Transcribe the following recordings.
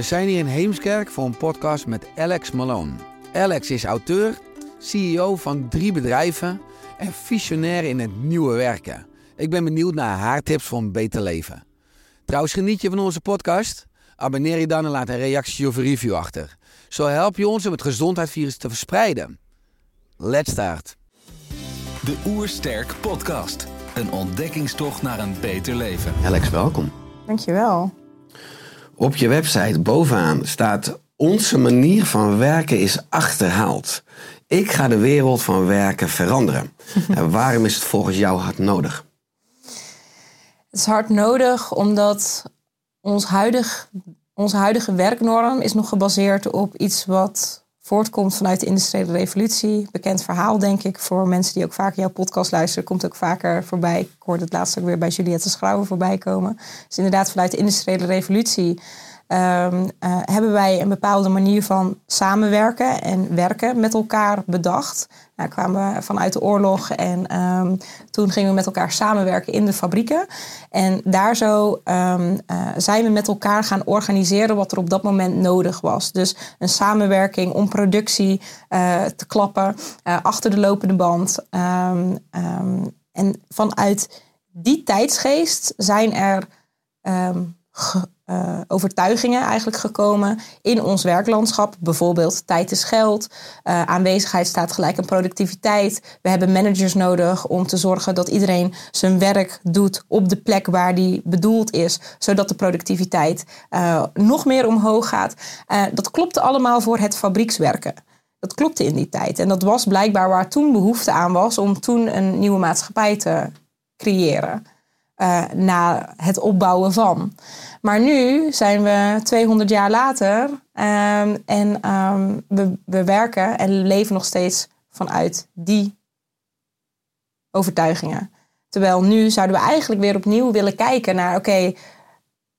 We zijn hier in Heemskerk voor een podcast met Alex Malone. Alex is auteur, CEO van drie bedrijven en visionair in het nieuwe werken. Ik ben benieuwd naar haar tips voor een beter leven. Trouwens, geniet je van onze podcast? Abonneer je dan en laat een reactie of een review achter. Zo help je ons om het gezondheidsvirus te verspreiden. Let's start. De Oersterk Podcast. Een ontdekkingstocht naar een beter leven. Alex, welkom. Dankjewel. Op je website bovenaan staat: Onze manier van werken is achterhaald. Ik ga de wereld van werken veranderen. en waarom is het volgens jou hard nodig? Het is hard nodig omdat ons huidig, onze huidige werknorm is nog gebaseerd op iets wat voortkomt vanuit de industriële revolutie. Bekend verhaal, denk ik, voor mensen die ook vaker jouw podcast luisteren. Komt ook vaker voorbij. Ik hoorde het laatst ook weer bij Juliette Schrouwen voorbij komen. Dus inderdaad, vanuit de industriële revolutie eh, hebben wij een bepaalde manier van samenwerken en werken met elkaar bedacht. Nou, kwamen we vanuit de oorlog en ehm, toen gingen we met elkaar samenwerken in de fabrieken. En daar zo ehm, eh, zijn we met elkaar gaan organiseren wat er op dat moment nodig was. Dus een samenwerking om productie eh, te klappen achter de lopende band. En vanuit die tijdsgeest zijn er ge- eh, overtuigingen eigenlijk gekomen in ons werklandschap. Bijvoorbeeld tijd is geld, eh, aanwezigheid staat gelijk aan productiviteit. We hebben managers nodig om te zorgen dat iedereen zijn werk doet op de plek waar die bedoeld is, zodat de productiviteit eh, nog meer omhoog gaat. Dat klopte allemaal voor het fabriekswerken. Dat klopte in die tijd. En dat was blijkbaar waar toen behoefte aan was om toen een nieuwe maatschappij te creëren. Eh, na het opbouwen van. Maar nu zijn we 200 jaar later ehm, en ehm, we, we werken en leven nog steeds vanuit die overtuigingen. Terwijl nu zouden we eigenlijk weer opnieuw willen kijken naar: oké,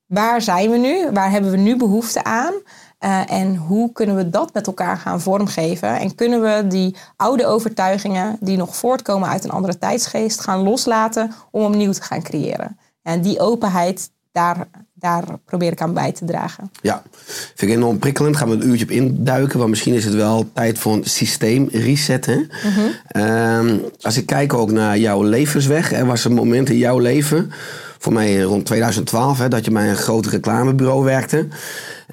waar zijn we nu? Waar hebben we nu behoefte aan? Eh, en hoe kunnen we dat met elkaar gaan vormgeven? En kunnen we die oude overtuigingen die nog voortkomen uit een andere tijdsgeest gaan loslaten om opnieuw te gaan creëren? En die openheid, daar, daar probeer ik aan bij te dragen. Ja, vind ik enorm prikkelend. Gaan we een uurtje op induiken. Want misschien is het wel tijd voor een systeem reset. Hè? Ehm, als ik kijk ook naar jouw levensweg. Er was een moment in jouw leven, voor mij rond 2012, hè, dat je bij een groot reclamebureau werkte.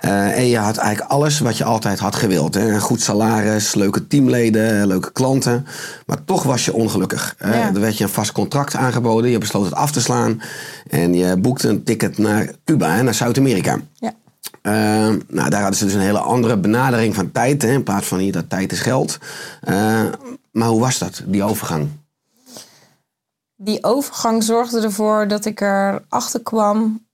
Eh, en je had eigenlijk alles wat je altijd had gewild. Hè? Een goed salaris, leuke teamleden, leuke klanten. Maar toch was je ongelukkig. Er werd je een vast contract aangeboden. Je besloot het af te slaan. En je boekte een ticket naar Cuba, hè, naar Zuid-Amerika. Ja. Uh, nou, daar hadden ze dus een hele andere benadering van tijd. Hè, in plaats van hier dat tijd is geld. Uh, maar hoe was dat, die overgang? Die overgang zorgde ervoor dat ik erachter kwam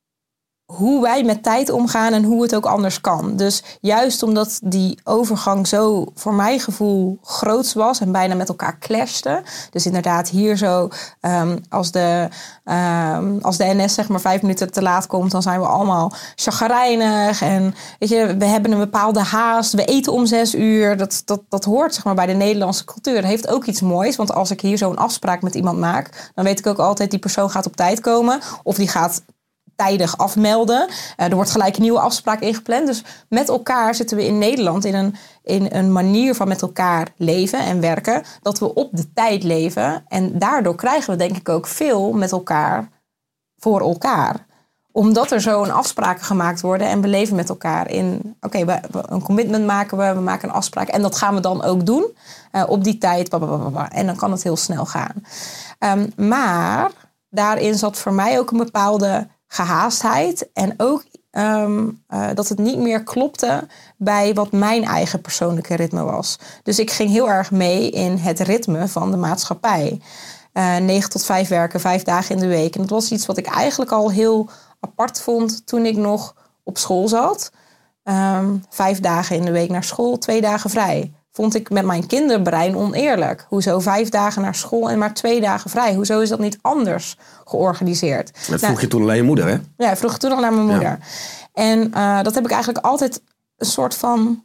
hoe wij met tijd omgaan en hoe het ook anders kan. Dus juist omdat die overgang zo voor mijn gevoel groots was en bijna met elkaar clashte. Dus inderdaad hier zo ehm, als, de, ehm, als de NS zeg maar vijf minuten te laat komt, dan zijn we allemaal chagrijnig. En weet je, we hebben een bepaalde haast. We eten om zes uur. Dat, dat, dat hoort zeg maar bij de Nederlandse cultuur. Dat heeft ook iets moois. Want als ik hier zo'n afspraak met iemand maak, dan weet ik ook altijd die persoon gaat op tijd komen. Of die gaat tijdig afmelden. Eh, er wordt gelijk een nieuwe afspraak ingepland. Dus met elkaar zitten we in Nederland in een, in een manier van met elkaar leven en werken. Dat we op de tijd leven. En daardoor krijgen we denk ik ook veel met elkaar voor elkaar. omdat er zo'n afspraken gemaakt worden en we leven met elkaar in, oké, we, een commitment maken we, we maken een afspraak en dat gaan we dan ook doen eh, op die tijd. en dan kan het heel snel gaan. Ehm, maar daarin zat voor mij ook een bepaalde gehaastheid en ook ehm, eh, dat het niet meer klopte bij wat mijn eigen persoonlijke ritme was. Dus ik ging heel erg mee in het ritme van de maatschappij. Eh 9 tot 5 werken, vijf dagen in de week. En dat was iets wat ik eigenlijk al heel apart vond toen ik nog op school zat. Ehm, vijf dagen in de week naar school, twee dagen vrij. Vond ik met mijn kinderbrein oneerlijk. Hoezo vijf dagen naar school en maar twee dagen vrij? Hoezo is dat niet anders georganiseerd? Dat Nou, vroeg je toen alleen je moeder, hè? ja, ik vroeg toen nog naar mijn moeder. En eh, dat heb ik eigenlijk altijd een soort van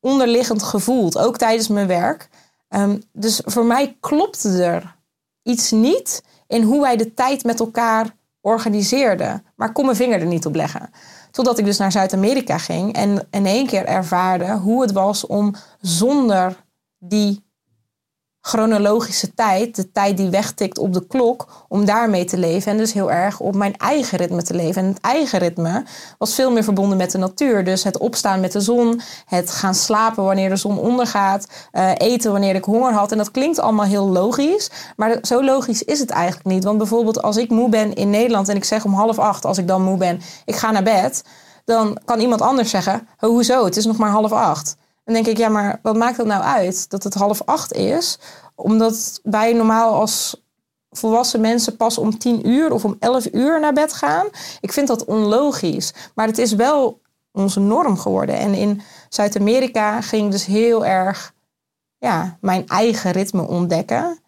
onderliggend gevoeld, ook tijdens mijn werk. Ehm, dus voor mij klopte er iets niet in hoe wij de tijd met elkaar organiseerden. Maar kon mijn vinger er niet op leggen. Totdat ik dus naar Zuid-Amerika ging en in één keer ervaarde hoe het was om zonder die chronologische tijd, de tijd die wegtikt op de klok, om daarmee te leven. En dus heel erg op mijn eigen ritme te leven. En het eigen ritme was veel meer verbonden met de natuur. Dus het opstaan met de zon, het gaan slapen wanneer de zon ondergaat, eh, eten wanneer ik honger had. En dat klinkt allemaal heel logisch, maar zo logisch is het eigenlijk niet. Want bijvoorbeeld als ik moe ben in Nederland en ik zeg om half acht, als ik dan moe ben, ik ga naar bed, dan kan iemand anders zeggen, "Oh, hoezo, het is nog maar half acht. Dan denk ik, ja, maar wat maakt dat nou uit dat het half acht is? Omdat wij normaal als volwassen mensen pas om tien uur of om elf uur naar bed gaan. Ik vind dat onlogisch. Maar het is wel onze norm geworden. En in Zuid-Amerika ging dus heel erg ja, mijn eigen ritme ontdekken.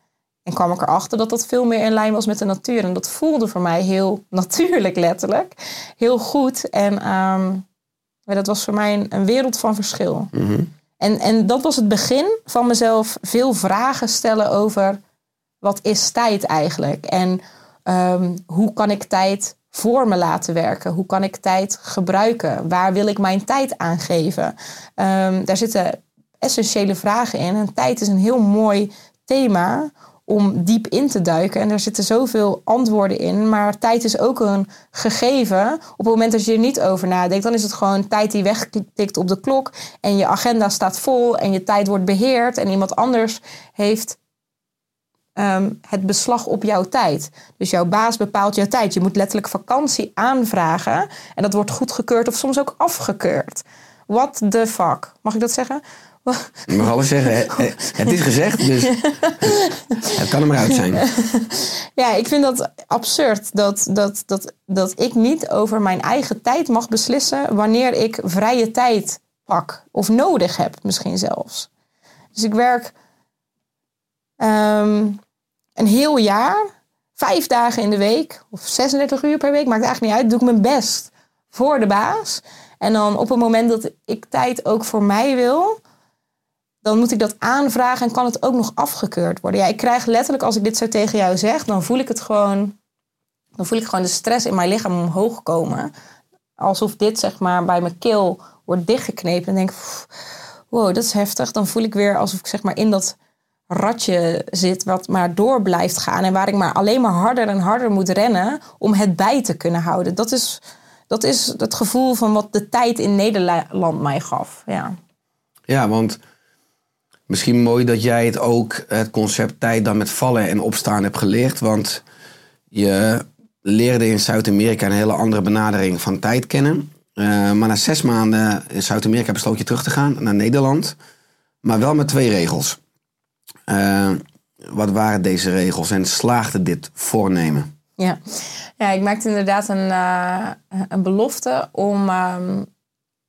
En kwam ik erachter dat dat veel meer in lijn was met de natuur. En dat voelde voor mij heel natuurlijk, letterlijk. Heel goed. En ehm, ja, dat was voor mij een, een wereld van verschil. En, en dat was het begin van mezelf veel vragen stellen over wat is tijd eigenlijk? En ehm, hoe kan ik tijd voor me laten werken? Hoe kan ik tijd gebruiken? Waar wil ik mijn tijd aan geven? Ehm, daar zitten essentiële vragen in. En tijd is een heel mooi thema om diep in te duiken. En er zitten zoveel antwoorden in. Maar tijd is ook een gegeven. Op het moment dat je er niet over nadenkt, dan is het gewoon tijd die wegtikt op de klok. En je agenda staat vol en je tijd wordt beheerd. En iemand anders heeft ehm, het beslag op jouw tijd. Dus jouw baas bepaalt jouw tijd. Je moet letterlijk vakantie aanvragen. En dat wordt goedgekeurd of soms ook afgekeurd. What the fuck? Mag ik dat zeggen? Je mag alles zeggen. Het is gezegd, dus het kan er maar uit zijn. Ja, ik vind dat absurd dat, dat, dat, dat ik niet over mijn eigen tijd mag beslissen wanneer ik vrije tijd pak of nodig heb, misschien zelfs. Dus ik werk ehm, een heel jaar, vijf dagen in de week of 36 uur per week, maakt eigenlijk niet uit. Doe ik mijn best voor de baas. En dan op het moment dat ik tijd ook voor mij wil, dan moet ik dat aanvragen en kan het ook nog afgekeurd worden. Ja, ik krijg letterlijk, als ik dit zo tegen jou zeg, dan voel ik het gewoon. Dan voel ik gewoon de stress in mijn lichaam omhoog komen. Alsof dit zeg maar bij mijn keel wordt dichtgeknepen. En denk, wow, dat is heftig. Dan voel ik weer alsof ik zeg maar in dat ratje zit wat maar door blijft gaan. En waar ik maar alleen maar harder en harder moet rennen om het bij te kunnen houden. Dat is, dat is het gevoel van wat de tijd in Nederland mij gaf. Ja. Ja, want misschien mooi dat jij het ook, het concept tijd dan met vallen en opstaan hebt geleerd. Want je leerde in Zuid-Amerika een hele andere benadering van tijd kennen. Eh, maar na zes maanden in Zuid-Amerika besloot je terug te gaan naar Nederland. Maar wel met twee regels. Eh, wat waren deze regels en slaagde dit voornemen? Ja. ja, ik maakte inderdaad een, eh, een belofte om, ehm,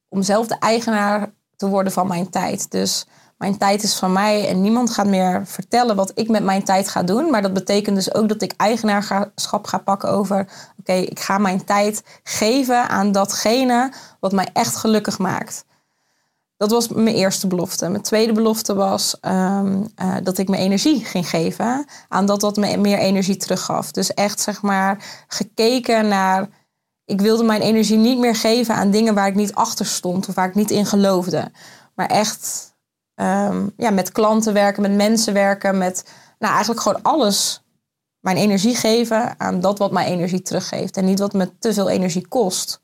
om zelf de eigenaar te worden van mijn tijd. Dus mijn tijd is van mij en niemand gaat meer vertellen wat ik met mijn tijd ga doen. Maar dat betekent dus ook dat ik eigenaarschap ga pakken over... oké, ik ga mijn tijd geven aan datgene wat mij echt gelukkig maakt. Dat was mijn eerste belofte. Mijn tweede belofte was ehm, eh, dat ik mijn energie ging geven aan dat dat me meer energie teruggaf. Dus echt zeg maar gekeken naar. Ik wilde mijn energie niet meer geven aan dingen waar ik niet achter stond of waar ik niet in geloofde. Maar echt ehm, ja, met klanten werken, met mensen werken, met nou, eigenlijk gewoon alles mijn energie geven aan dat wat mij energie teruggeeft. En niet wat me te veel energie kost.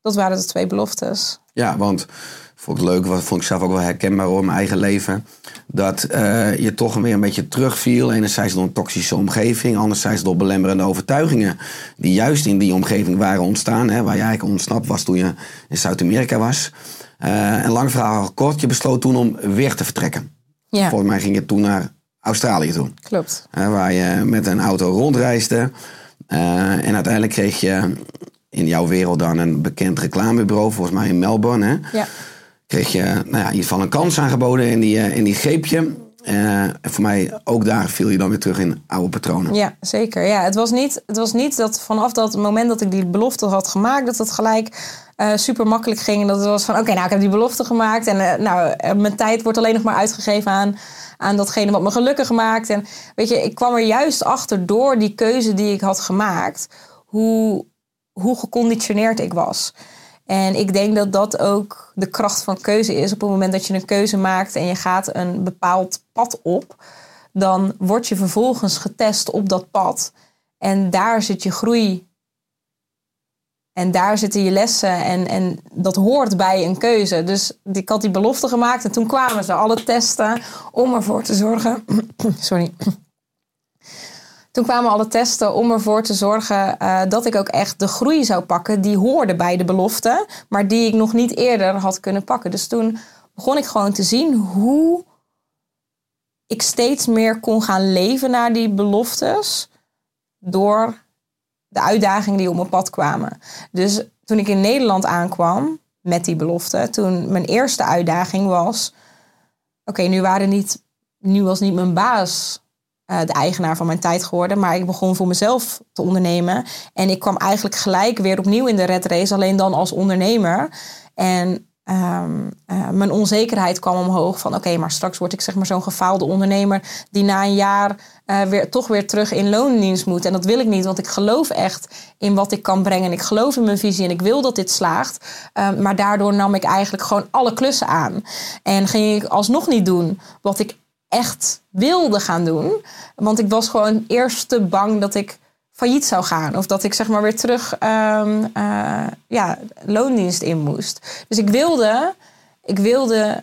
Dat waren de twee beloftes. Ja, want vond ik leuk, wat vond ik zelf ook wel herkenbaar hoor, mijn eigen leven. Dat eh, je toch weer een beetje terugviel. Enerzijds door een toxische omgeving, anderzijds door belemmerende overtuigingen. Die juist in die omgeving waren ontstaan. Hè, waar je eigenlijk ontsnapt was toen je in Zuid-Amerika was. Uh, en lang verhaal kort, je besloot toen om weer te vertrekken. Ja, Volgens mij ging je toen naar Australië toe. klopt. Hè, waar je met een auto rondreisde. Eh, en uiteindelijk kreeg je in jouw wereld dan een bekend reclamebureau, volgens mij in Melbourne. Hè? Ja, Kreeg je nou ja, in ieder geval een kans aangeboden en die, eh, en die greep je. Eh, en voor mij, ook daar viel je dan weer terug in oude patronen. ja zeker. Ja, het, was niet, het was niet dat vanaf dat moment dat ik die belofte had gemaakt, dat het gelijk super makkelijk ging. En dat het was van: oké, nou, ik heb die belofte gemaakt. En eh, nou, eh, mijn tijd wordt alleen nog maar uitgegeven aan, aan datgene wat me gelukkig maakt. En weet je, ik kwam er juist achter door die keuze die ik had gemaakt, hoe, hoe geconditioneerd ik was. En ik denk dat dat ook de kracht van keuze is. Op het moment dat je een keuze maakt en je gaat een bepaald pad op, dan word je vervolgens getest op dat pad. En daar zit je groei. En daar zitten je lessen. En, en dat hoort bij een keuze. Dus ik had die belofte gemaakt en toen kwamen ze alle testen om ervoor te zorgen. Sorry. Toen kwamen alle testen om ervoor te zorgen eh, dat ik ook echt de groei zou pakken die hoorde bij de belofte, maar die ik nog niet eerder had kunnen pakken. Dus toen begon ik gewoon te zien hoe ik steeds meer kon gaan leven naar die beloftes door de uitdagingen die op mijn pad kwamen. Dus toen ik in Nederland aankwam met die belofte, toen mijn eerste uitdaging was: oké, nu waren niet, nu was niet mijn baas eh, de eigenaar van mijn tijd geworden. Maar ik begon voor mezelf te ondernemen. En ik kwam eigenlijk gelijk weer opnieuw in de red race, alleen dan als ondernemer. En ehm, eh, mijn onzekerheid kwam omhoog van oké, maar straks word ik zeg maar zo'n gefaalde ondernemer die na een jaar eh, weer, toch weer terug in loondienst moet. En dat wil ik niet, want ik geloof echt in wat ik kan brengen. En ik geloof in mijn visie en ik wil dat dit slaagt. Ehm, maar daardoor nam ik eigenlijk gewoon alle klussen aan. En ging ik alsnog niet doen wat ik echt wilde gaan doen. Want ik was gewoon eerst te bang dat ik failliet zou gaan. Of dat ik zeg maar weer terug ehm, eh, ja, loondienst in moest. Dus ik wilde, ik wilde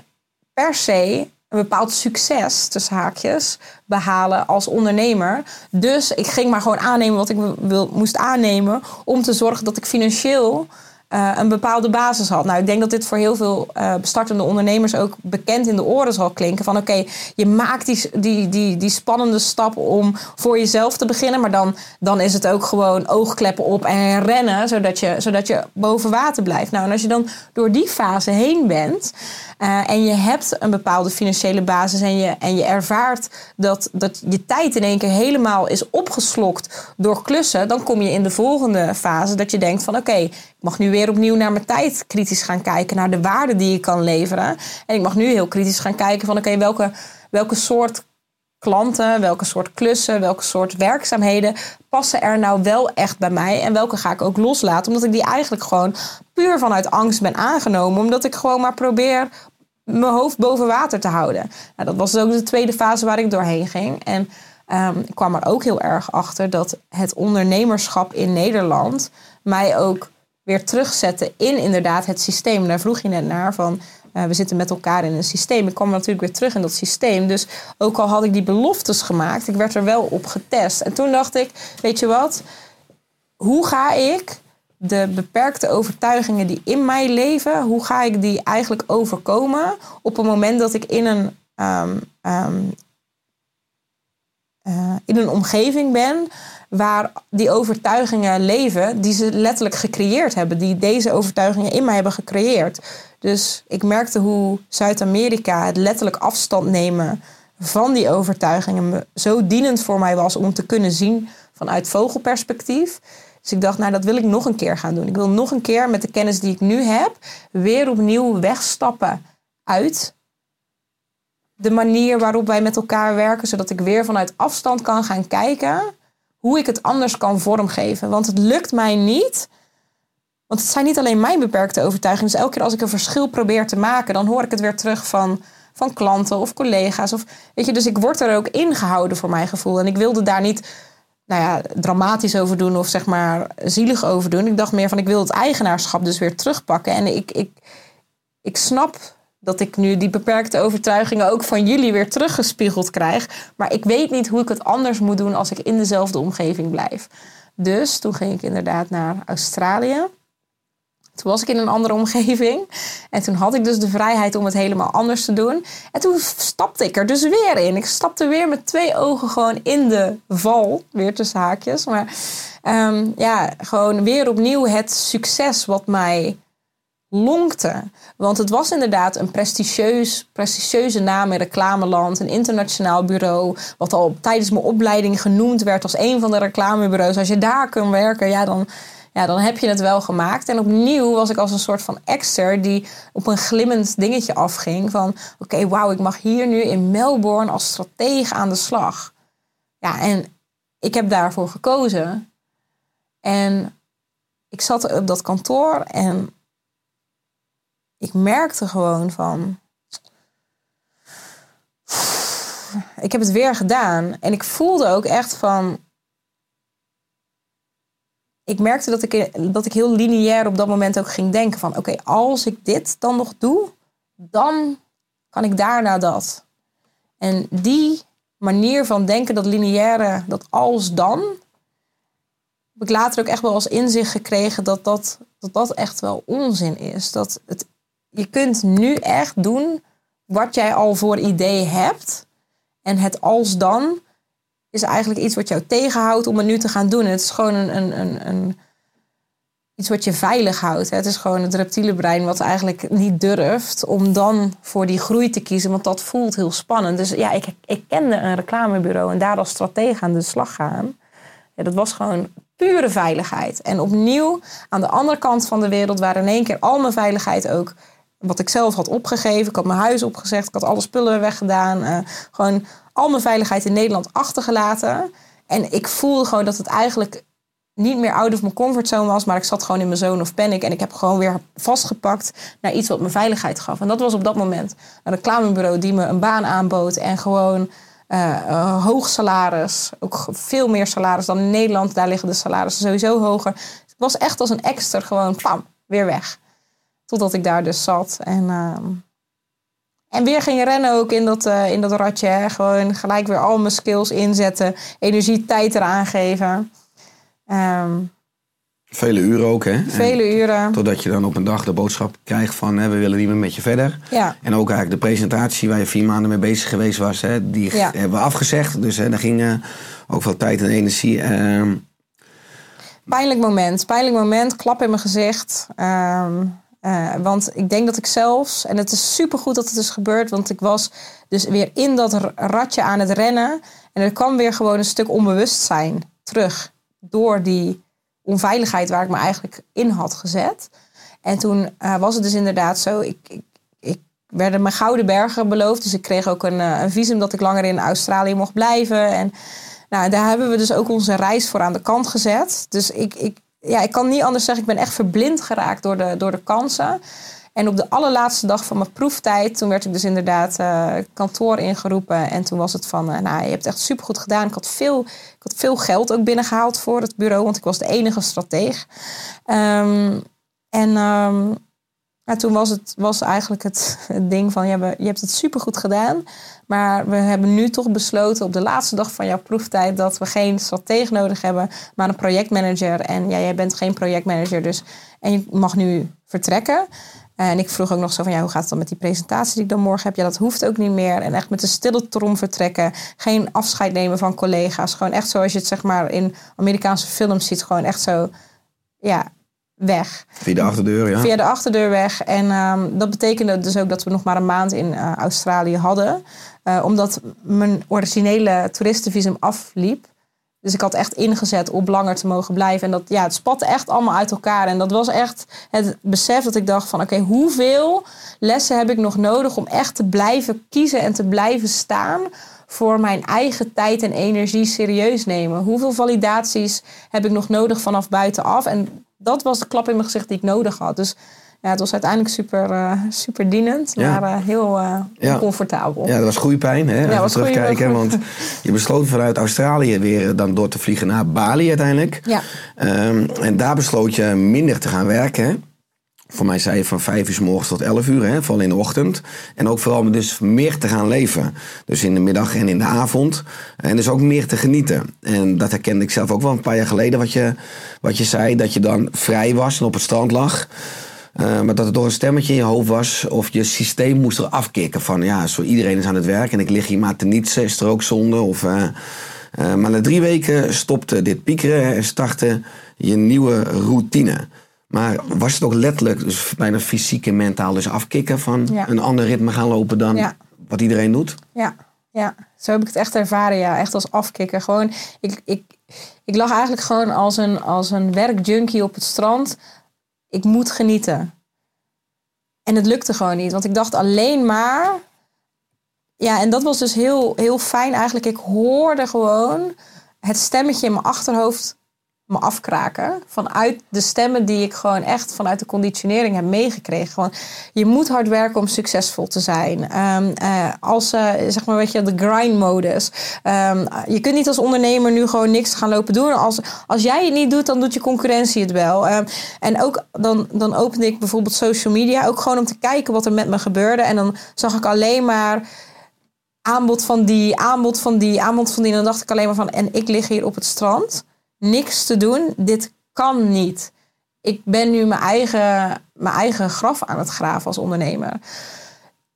per se een bepaald succes, tussen haakjes, behalen als ondernemer. Dus ik ging maar gewoon aannemen wat ik wil, moest aannemen... om te zorgen dat ik financieel uh, een bepaalde basis had. Nou, ik denk dat dit voor heel veel uh, startende ondernemers ook bekend in de oren zal klinken. Van oké, je maakt die, die, die, die spannende stap om voor jezelf te beginnen. Maar dan, dan is het ook gewoon oogkleppen op en rennen, zodat je, zodat je boven water blijft. Nou, en als je dan door die fase heen bent. Uh, en je hebt een bepaalde financiële basis en je, en je ervaart dat, dat je tijd in één keer helemaal is opgeslokt door klussen, dan kom je in de volgende fase dat je denkt van oké, ik mag nu weer opnieuw naar mijn tijd kritisch gaan kijken, naar de waarde die ik kan leveren. En ik mag nu heel kritisch gaan kijken van oké, welke, welke soort klanten, welke soort klussen, welke soort werkzaamheden passen er nou wel echt bij mij en welke ga ik ook loslaten, omdat ik die eigenlijk gewoon puur vanuit angst ben aangenomen, omdat ik gewoon maar probeer mijn hoofd boven water te houden. Nou, dat was ook de tweede fase waar ik doorheen ging. En um, ik kwam er ook heel erg achter dat het ondernemerschap in Nederland mij ook weer terugzette in inderdaad het systeem. Daar vroeg je net naar van. Uh, we zitten met elkaar in een systeem. Ik kwam natuurlijk weer terug in dat systeem. Dus ook al had ik die beloftes gemaakt, ik werd er wel op getest. En toen dacht ik, weet je wat? Hoe ga ik de beperkte overtuigingen die in mij leven, hoe ga ik die eigenlijk overkomen op het moment dat ik in een, um, um, uh, in een omgeving ben waar die overtuigingen leven, die ze letterlijk gecreëerd hebben, die deze overtuigingen in mij hebben gecreëerd. Dus ik merkte hoe Zuid-Amerika het letterlijk afstand nemen van die overtuigingen zo dienend voor mij was om te kunnen zien vanuit vogelperspectief. Dus ik dacht, nou, dat wil ik nog een keer gaan doen. Ik wil nog een keer met de kennis die ik nu heb, weer opnieuw wegstappen uit de manier waarop wij met elkaar werken, zodat ik weer vanuit afstand kan gaan kijken hoe ik het anders kan vormgeven. Want het lukt mij niet. Want het zijn niet alleen mijn beperkte overtuigingen. Dus elke keer als ik een verschil probeer te maken, dan hoor ik het weer terug van, van klanten of collega's. Of, weet je, dus ik word er ook ingehouden voor mijn gevoel. En ik wilde daar niet nou ja, dramatisch over doen of zeg maar zielig over doen. Ik dacht meer van ik wil het eigenaarschap dus weer terugpakken. En ik, ik, ik snap dat ik nu die beperkte overtuigingen ook van jullie weer teruggespiegeld krijg. Maar ik weet niet hoe ik het anders moet doen als ik in dezelfde omgeving blijf. Dus toen ging ik inderdaad naar Australië. Toen was ik in een andere omgeving. En toen had ik dus de vrijheid om het helemaal anders te doen. En toen stapte ik er dus weer in. Ik stapte weer met twee ogen gewoon in de val. Weer tussen haakjes. Maar ehm, ja, gewoon weer opnieuw het succes wat mij lonkte. Want het was inderdaad een prestigieus, prestigieuze naam in reclameland. Een internationaal bureau. Wat al tijdens mijn opleiding genoemd werd als een van de reclamebureaus. Als je daar kunt werken, ja, dan, ja, dan heb je het wel gemaakt. En opnieuw was ik als een soort van exter die op een glimmend dingetje afging. Van oké, wauw, ik mag hier nu in Melbourne als stratege aan de slag. Ja, en ik heb daarvoor gekozen. En ik zat op dat kantoor en ik merkte gewoon van. Ik heb het weer gedaan. En ik voelde ook echt van. Ik merkte dat ik, dat ik heel lineair op dat moment ook ging denken van... oké, als ik dit dan nog doe, dan kan ik daarna dat. En die manier van denken, dat lineaire, dat als dan... heb ik later ook echt wel als inzicht gekregen dat dat, dat, dat echt wel onzin is. Dat het je kunt nu echt doen wat jij al voor idee hebt. En het als dan is eigenlijk iets wat jou tegenhoudt om het nu te gaan doen. Het is gewoon een, een, een, een iets wat je veilig houdt. Het is gewoon het reptiele brein wat eigenlijk niet durft om dan voor die groei te kiezen, want dat voelt heel spannend. Dus ja, ik, ik kende een reclamebureau en daar als stratege aan de slag gaan. Ja, dat was gewoon pure veiligheid. En opnieuw aan de andere kant van de wereld, waar in één keer al mijn veiligheid ook wat ik zelf had opgegeven. Ik had mijn huis opgezegd, ik had alle spullen weggedaan. Uh, gewoon al mijn veiligheid in Nederland achtergelaten. En ik voelde gewoon dat het eigenlijk niet meer out of mijn comfortzone was, maar ik zat gewoon in mijn zone of panic en ik heb gewoon weer vastgepakt naar iets wat me veiligheid gaf. En dat was op dat moment een reclamebureau die me een baan aanbood en gewoon uh, hoog salaris, ook veel meer salaris dan in Nederland. Daar liggen de salarissen sowieso hoger. Het was echt als een extra gewoon, pam, weer weg. Totdat ik daar dus zat. En, ehm, en weer ging rennen ook in dat, uh, in dat ratje. Hè. Gewoon gelijk weer al mijn skills inzetten. Energie, tijd eraan geven. Ehm, Vele uren ook, hè? Vele en uren. Totdat je dan op een dag de boodschap krijgt van... Hè, we willen niet meer met je verder. Ja. En ook eigenlijk de presentatie waar je vier maanden mee bezig geweest was... Hè, die Ja. hebben we afgezegd. Dus hè, daar ging ook veel tijd en energie... ehm, Pijnlijk moment. Pijnlijk moment. Klap in mijn gezicht. Eh, want ik denk dat ik zelfs, en het is supergoed dat het is gebeurd, want ik was dus weer in dat ratje aan het rennen. En er kwam weer gewoon een stuk onbewustzijn terug door die onveiligheid waar ik me eigenlijk in had gezet. En toen eh, was het dus inderdaad zo, ik, ik, ik werden me gouden bergen beloofd. Dus ik kreeg ook een, eh, een visum dat ik langer in Australië mocht blijven. En nou, daar hebben we dus ook onze reis voor aan de kant gezet. Dus ik, ik, ja, ik kan niet anders zeggen, ik ben echt verblind geraakt door de, door de kansen. En op de allerlaatste dag van mijn proeftijd, toen werd ik dus inderdaad eh, kantoor ingeroepen. En toen was het van, eh, nou, je hebt echt supergoed gedaan. Ik had, veel, ik had veel geld ook binnengehaald voor het bureau, want ik was de enige strateeg. Ehm, en ehm, ja, toen was het was eigenlijk het, ding van, ja, we- je hebt het supergoed gedaan. Maar we hebben nu toch besloten op de laatste dag van jouw proeftijd dat we geen stratege nodig hebben, maar een projectmanager. En ja, jij bent geen projectmanager, dus en je mag nu vertrekken. En ik vroeg ook nog zo van, ja, hoe gaat het dan met die presentatie die ik dan morgen heb? Ja, dat hoeft ook niet meer. En echt met de stille trom vertrekken. Geen afscheid nemen van collega's. Gewoon echt zoals je het zeg maar in Amerikaanse films ziet. Gewoon echt zo, ja, weg via de achterdeur, ja. via de achterdeur weg. En ehm, dat betekende dus ook dat we nog maar een maand in eh, Australië hadden. Eh, omdat mijn originele toeristenvisum afliep. Dus ik had echt ingezet op langer te mogen blijven. En dat, ja, het spatte echt allemaal uit elkaar. En dat was echt het besef dat ik dacht van... oké, hoeveel lessen heb ik nog nodig om echt te blijven kiezen... en te blijven staan voor mijn eigen tijd en energie serieus nemen? Hoeveel validaties heb ik nog nodig vanaf buitenaf? En dat was de klap in mijn gezicht die ik nodig had. Dus Ja, het was uiteindelijk super, eh, super dienend, Ja. maar eh, heel eh, Ja. oncomfortabel. Ja, dat was goede pijn. Hè? Als we was goeie- terugkijken. Want je besloot vanuit Australië weer dan door te vliegen naar Bali uiteindelijk. Ja. Ehm, en daar besloot je minder te gaan werken. Voor mij zei je van vijf uur s morgens tot elf uur, hè, vooral in de ochtend. En ook vooral dus meer te gaan leven. Dus in de middag en in de avond. En dus ook meer te genieten. En dat herkende ik zelf ook wel een paar jaar geleden. Wat je, wat je zei, dat je dan vrij was en op het strand lag. Eh, maar dat het door een stemmetje in je hoofd was. Of je systeem moest er afkicken. Van ja, zo iedereen is aan het werk. En ik lig hier maar te nietsen. Is er ook zonde? Of, eh, eh, maar na drie weken stopte dit piekeren. En startte je nieuwe routine. Maar was het ook letterlijk, dus bijna fysiek en mentaal, dus afkicken van Ja. een ander ritme gaan lopen dan Ja. wat iedereen doet? Ja, ja, zo heb ik het echt ervaren. Ja, echt als afkikker. Gewoon, ik, ik, ik lag eigenlijk gewoon als een, als een werkjunkie op het strand. Ik moet genieten. En het lukte gewoon niet, want ik dacht alleen maar. Ja, en dat was dus heel, heel fijn eigenlijk. Ik hoorde gewoon het stemmetje in mijn achterhoofd me afkraken. Vanuit de stemmen die ik gewoon echt vanuit de conditionering heb meegekregen. Gewoon, je moet hard werken om succesvol te zijn. Ehm, eh, als, eh, zeg maar, weet je, de grind-modus. Ehm, je kunt niet als ondernemer nu gewoon niks gaan lopen doen. Als, als jij het niet doet, dan doet je concurrentie het wel. Ehm, en ook dan, dan opende ik bijvoorbeeld social media. Ook gewoon om te kijken wat er met me gebeurde. En dan zag ik alleen maar aanbod van die, aanbod van die, aanbod van die. En dan dacht ik alleen maar van, en ik lig hier op het strand. Niks te doen. Dit kan niet. Ik ben nu mijn eigen, mijn eigen graf aan het graven als ondernemer.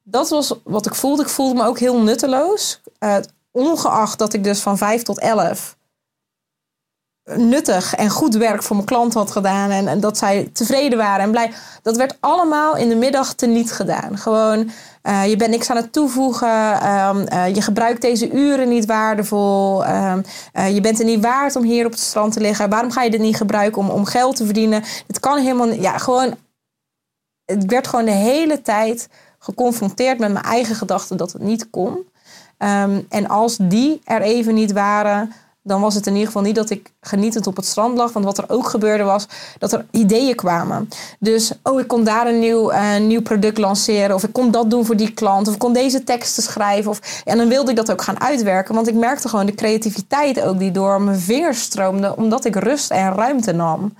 Dat was wat ik voelde. Ik voelde me ook heel nutteloos. Eh, ongeacht dat ik dus van 5 tot 11 nuttig en goed werk voor mijn klant had gedaan. En, en dat zij tevreden waren en blij. Dat werd allemaal in de middag teniet gedaan. Gewoon, eh, je bent niks aan het toevoegen. ehm, eh, je gebruikt deze uren niet waardevol. ehm, eh, je bent er niet waard om hier op het strand te liggen. Waarom ga je dit niet gebruiken om, om geld te verdienen? Het kan helemaal. Ja, gewoon. Het werd gewoon de hele tijd geconfronteerd met mijn eigen gedachten dat het niet kon. Ehm, en als die er even niet waren, dan was het in ieder geval niet dat ik genietend op het strand lag. Want wat er ook gebeurde was dat er ideeën kwamen. Dus, oh, ik kon daar een nieuw, eh, nieuw product lanceren. Of ik kon dat doen voor die klant. Of ik kon deze teksten schrijven. Of, en dan wilde ik dat ook gaan uitwerken. Want ik merkte gewoon de creativiteit ook die door mijn vingers stroomde. Omdat ik rust en ruimte nam.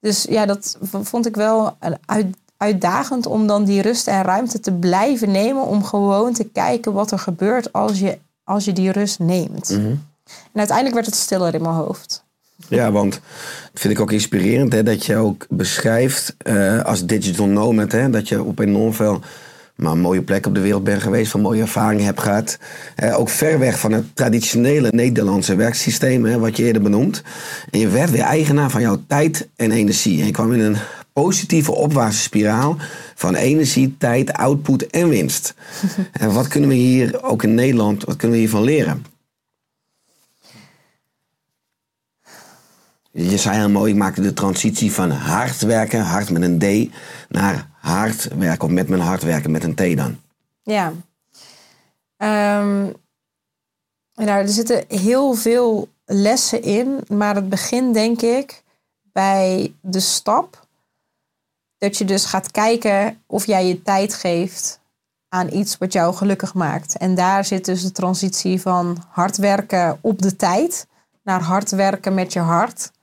Dus ja, dat vond ik wel een uit, uitdagend om dan die rust en ruimte te blijven nemen. Om gewoon te kijken wat er gebeurt als je, als je die rust neemt. En uiteindelijk werd het stiller in mijn hoofd. Ja, want dat vind ik ook inspirerend hè, dat je ook beschrijft eh, als digital nomad, hè, dat je op enorm veel maar mooie plekken op de wereld bent geweest, van mooie ervaringen hebt gehad. Eh, ook ver weg van het traditionele Nederlandse werksysteem, hè, wat je eerder benoemt. En je werd weer eigenaar van jouw tijd en energie. En je kwam in een positieve opwaartse spiraal van energie, tijd, output en winst. en wat kunnen we hier ook in Nederland, wat kunnen we hiervan leren? Je zei heel mooi, ik maakte de transitie van hard werken, hard met een D, naar hard werken, met mijn hard werken met een T dan. Ja. Ehm, nou, er zitten heel veel lessen in, maar het begint denk ik bij de stap dat je dus gaat kijken of jij je tijd geeft aan iets wat jou gelukkig maakt. En daar zit dus de transitie van hard werken op de tijd naar hard werken met je hart.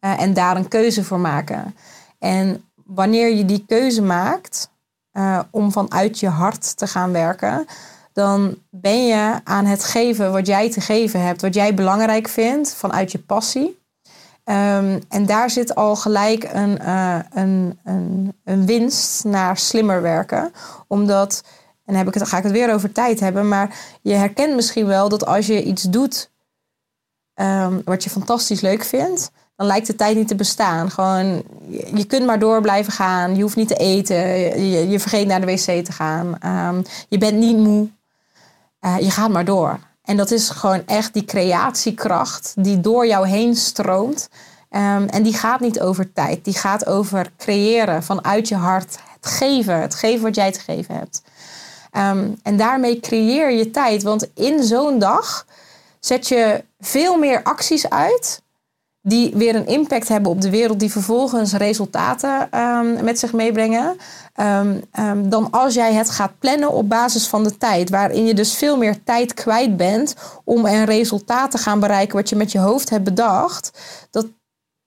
Eh, en daar een keuze voor maken. En wanneer je die keuze maakt eh, om vanuit je hart te gaan werken, dan ben je aan het geven wat jij te geven hebt, wat jij belangrijk vindt vanuit je passie. Ehm, en daar zit al gelijk een, eh, een, een, een winst naar slimmer werken. Omdat, en heb ik het, ga ik het weer over tijd hebben, maar je herkent misschien wel dat als je iets doet ehm, wat je fantastisch leuk vindt, dan lijkt de tijd niet te bestaan. Gewoon, je, kunt maar door blijven gaan. Je hoeft niet te eten. Je, je vergeet naar de wc te gaan. Ehm, je bent niet moe. Eh, je gaat maar door. En dat is gewoon echt die creatiekracht die door jou heen stroomt. Ehm, en die gaat niet over tijd. Die gaat over creëren vanuit je hart. Het geven. Het geven wat jij te geven hebt. Ehm, en daarmee creëer je tijd. Want in zo'n dag zet je veel meer acties uit die weer een impact hebben op de wereld, die vervolgens resultaten ehm, met zich meebrengen. Ehm, ehm, dan als jij het gaat plannen op basis van de tijd, waarin je dus veel meer tijd kwijt bent om een resultaat te gaan bereiken wat je met je hoofd hebt bedacht. Dat,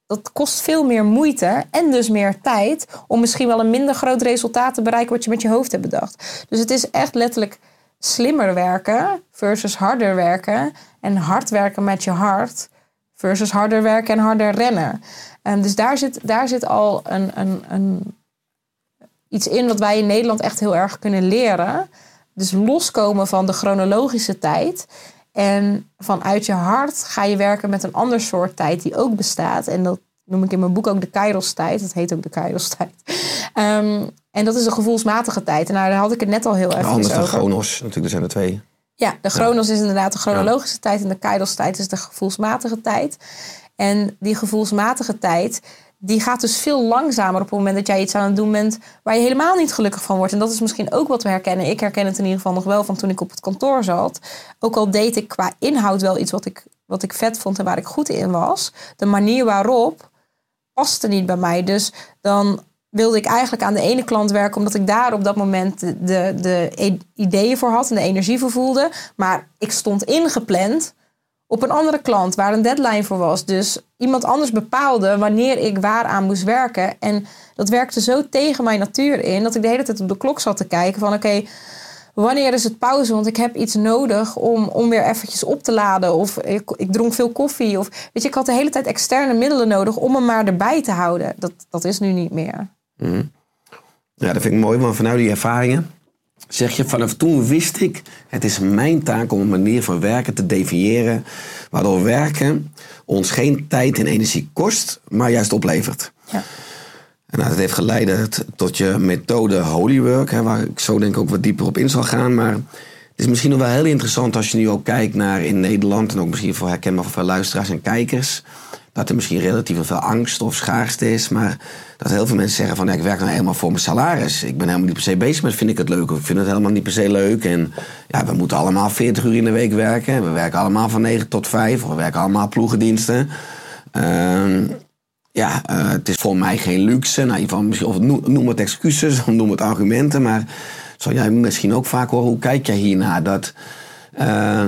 dat kost veel meer moeite en dus meer tijd om misschien wel een minder groot resultaat te bereiken wat je met je hoofd hebt bedacht. Dus het is echt letterlijk slimmer werken versus harder werken en hard werken met je hart versus harder werken en harder rennen. En dus daar zit, daar zit al een, een, een, iets in wat wij in Nederland echt heel erg kunnen leren. Dus loskomen van de chronologische tijd. En vanuit je hart ga je werken met een ander soort tijd die ook bestaat. En dat noem ik in mijn boek ook de Kairos-tijd. Dat heet ook de Kairos-tijd. Ehm, en dat is een gevoelsmatige tijd. En nou, daar had ik het net al heel even Anders over. dan Chronos, natuurlijk, er zijn er twee. Ja, de chronos is inderdaad de chronologische tijd en de kairos tijd is de gevoelsmatige tijd. En die gevoelsmatige tijd, die gaat dus veel langzamer op het moment dat jij iets aan het doen bent waar je helemaal niet gelukkig van wordt. En dat is misschien ook wat we herkennen. Ik herken het in ieder geval nog wel van toen ik op het kantoor zat. Ook al deed ik qua inhoud wel iets wat ik, wat ik vet vond en waar ik goed in was. De manier waarop paste niet bij mij. Dus dan wilde ik eigenlijk aan de ene klant werken, omdat ik daar op dat moment de, de, i- ideeën voor had en de energie voor voelde. Maar ik stond ingepland op een andere klant waar een deadline voor was. Dus iemand anders bepaalde wanneer ik waaraan moest werken. En dat werkte zo tegen mijn natuur in dat ik de hele tijd op de klok zat te kijken van oké, wanneer is het pauze? Want ik heb iets nodig om, om weer eventjes op te laden. Of ik, ik dronk veel koffie. Of weet je, ik had de hele tijd externe middelen nodig om me maar erbij te houden. Dat, dat is nu niet meer. Ja, dat vind ik mooi, want vanuit die ervaringen zeg je vanaf toen wist ik, het is mijn taak om een manier van werken te definiëren, waardoor werken ons geen tijd en energie kost, maar juist oplevert. Ja. En nou, dat heeft geleid tot je methode Holywork, hè, waar ik zo denk ik ook wat dieper op in zal gaan. Maar het is misschien nog wel heel interessant als je nu ook kijkt naar in Nederland, en ook misschien voor herkenbaar voor veel luisteraars en kijkers, dat er misschien relatief veel angst of schaarste is. Maar dat heel veel mensen zeggen van ja, ik werk nou helemaal voor mijn salaris. Ik ben helemaal niet per se bezig met vind ik het leuk of ik vind het helemaal niet per se leuk. En ja, we moeten allemaal 40 uur in de week werken. We werken allemaal van 9 tot 5 of we werken allemaal ploegendiensten. Ehm, ja, eh, het is voor mij geen luxe. Nou, in ieder geval, misschien, of noem, het excuses, of noem het argumenten. Maar zou jij misschien ook vaak horen, hoe kijk jij hiernaar? Dat eh,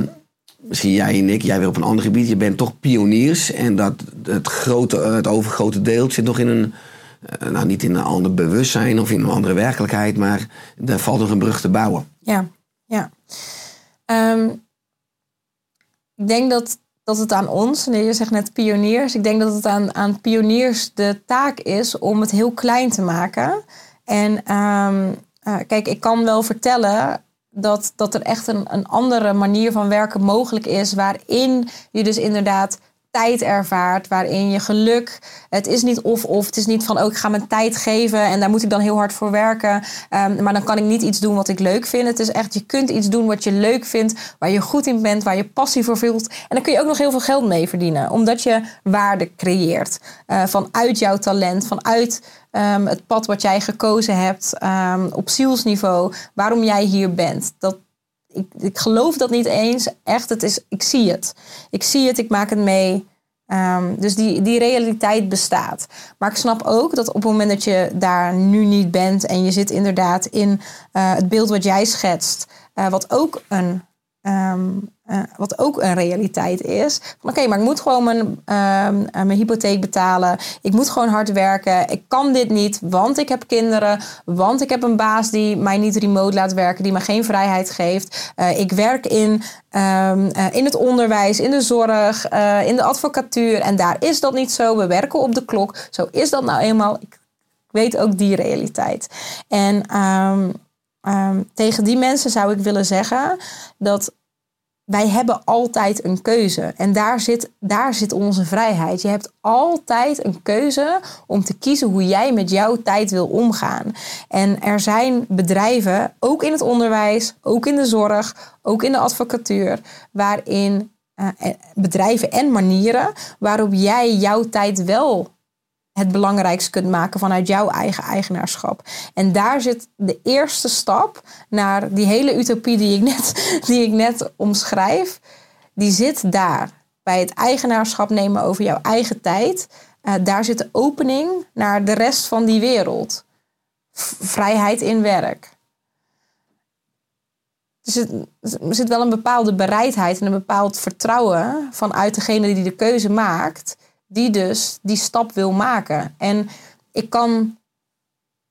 misschien jij en ik, jij weer op een ander gebied, je bent toch pioniers. En dat het, grote, het overgrote deel zit nog in een, eh, nou niet in een ander bewustzijn of in een andere werkelijkheid. Maar er valt nog een brug te bouwen. Ja, ja. Ehm, ik denk dat, dat het aan ons, nee, je zegt net pioniers, ik denk dat het aan, aan pioniers de taak is om het heel klein te maken. En ehm, eh, kijk, ik kan wel vertellen dat, dat er echt een, een andere manier van werken mogelijk is, waarin je dus inderdaad tijd ervaart, waarin je geluk. Het is niet of-of. Het is niet van, oh, ik ga mijn tijd geven en daar moet ik dan heel hard voor werken. Ehm, maar dan kan ik niet iets doen wat ik leuk vind. Het is echt, je kunt iets doen wat je leuk vindt, waar je goed in bent, waar je passie voor voelt. En dan kun je ook nog heel veel geld mee verdienen, omdat je waarde creëert eh, vanuit jouw talent, vanuit ehm, het pad wat jij gekozen hebt ehm, op zielsniveau, waarom jij hier bent. Dat, ik, ik geloof dat niet eens. Echt, het is, ik zie het. Ik zie het, ik maak het mee. Ehm, dus die, die realiteit bestaat. Maar ik snap ook dat op het moment dat je daar nu niet bent en je zit inderdaad in eh, het beeld wat jij schetst, eh, wat ook een. ehm, eh, wat ook een realiteit is. Oké, maar ik moet gewoon mijn, ehm, eh, mijn hypotheek betalen. Ik moet gewoon hard werken. Ik kan dit niet, want ik heb kinderen. Want ik heb een baas die mij niet remote laat werken. Die me geen vrijheid geeft. Eh, ik werk in, ehm, eh, in het onderwijs, in de zorg, in de advocatuur. En daar is dat niet zo. We werken op de klok. Zo is dat nou eenmaal. Ik weet ook die realiteit. En ehm, tegen die mensen zou ik willen zeggen dat wij hebben altijd een keuze. En daar zit, daar zit onze vrijheid. Je hebt altijd een keuze om te kiezen hoe jij met jouw tijd wil omgaan. En er zijn bedrijven, ook in het onderwijs, ook in de zorg, ook in de advocatuur, waarin eh, eh, bedrijven en manieren waarop jij jouw tijd wel het belangrijkst kunt maken vanuit jouw eigen eigenaarschap. En daar zit de eerste stap naar die hele utopie die ik net, die ik net omschrijf. Die zit daar. bij het eigenaarschap nemen over jouw eigen tijd, eh, daar zit de opening naar de rest van die wereld. Vrijheid in werk. Er zit, er zit wel een bepaalde bereidheid en een bepaald vertrouwen vanuit degene die de keuze maakt, die dus die stap wil maken. En ik kan,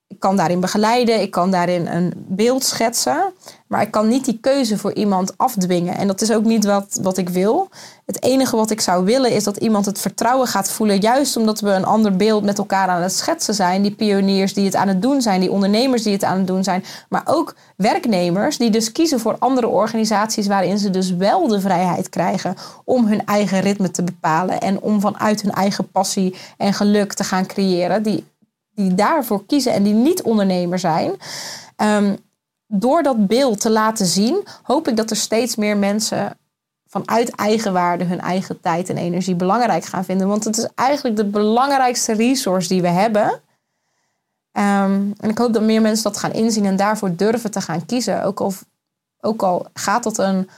ik kan daarin begeleiden, ik kan daarin een beeld schetsen, maar ik kan niet die keuze voor iemand afdwingen. En dat is ook niet wat, wat ik wil. Het enige wat ik zou willen is dat iemand het vertrouwen gaat voelen, juist omdat we een ander beeld met elkaar aan het schetsen zijn. Die pioniers die het aan het doen zijn, die ondernemers die het aan het doen zijn, maar ook werknemers die dus kiezen voor andere organisaties waarin ze dus wel de vrijheid krijgen om hun eigen ritme te bepalen en om vanuit hun eigen passie en geluk te gaan creëren. Die, die daarvoor kiezen en die niet ondernemer zijn. Ehm, door dat beeld te laten zien, hoop ik dat er steeds meer mensen vanuit eigenwaarde hun eigen tijd en energie belangrijk gaan vinden. Want het is eigenlijk de belangrijkste resource die we hebben. Ehm, en ik hoop dat meer mensen dat gaan inzien en daarvoor durven te gaan kiezen. Ook al, ook al gaat dat een